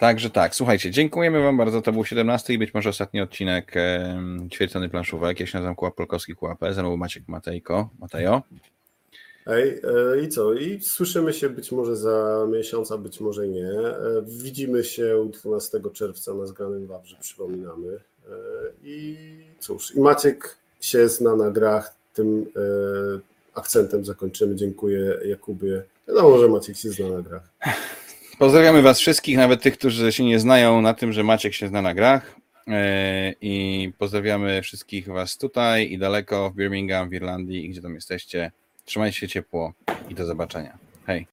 Także tak, słuchajcie, dziękujemy Wam bardzo. To był 17 i być może ostatni odcinek e, Ćwiercony Planszówek. Ja się nazywam Kułap Polkowski, Kułap, ze mną Maciek Matejko. Matejo. Ej, e, i co? I słyszymy się być może za miesiąc, a być może nie. E, widzimy się 12 czerwca na Zgranym Wawrze, przypominamy. E, I cóż, i Maciek się zna na grach, tym akcentem zakończymy. Dziękuję Jakubie. Wiadomo, że Maciek się zna na grach. Pozdrawiamy Was wszystkich, nawet tych, którzy się nie znają na tym, że Maciek się zna na grach. I pozdrawiamy wszystkich Was tutaj i daleko w Birmingham, w Irlandii i gdzie tam jesteście. Trzymajcie się ciepło i do zobaczenia. Hej.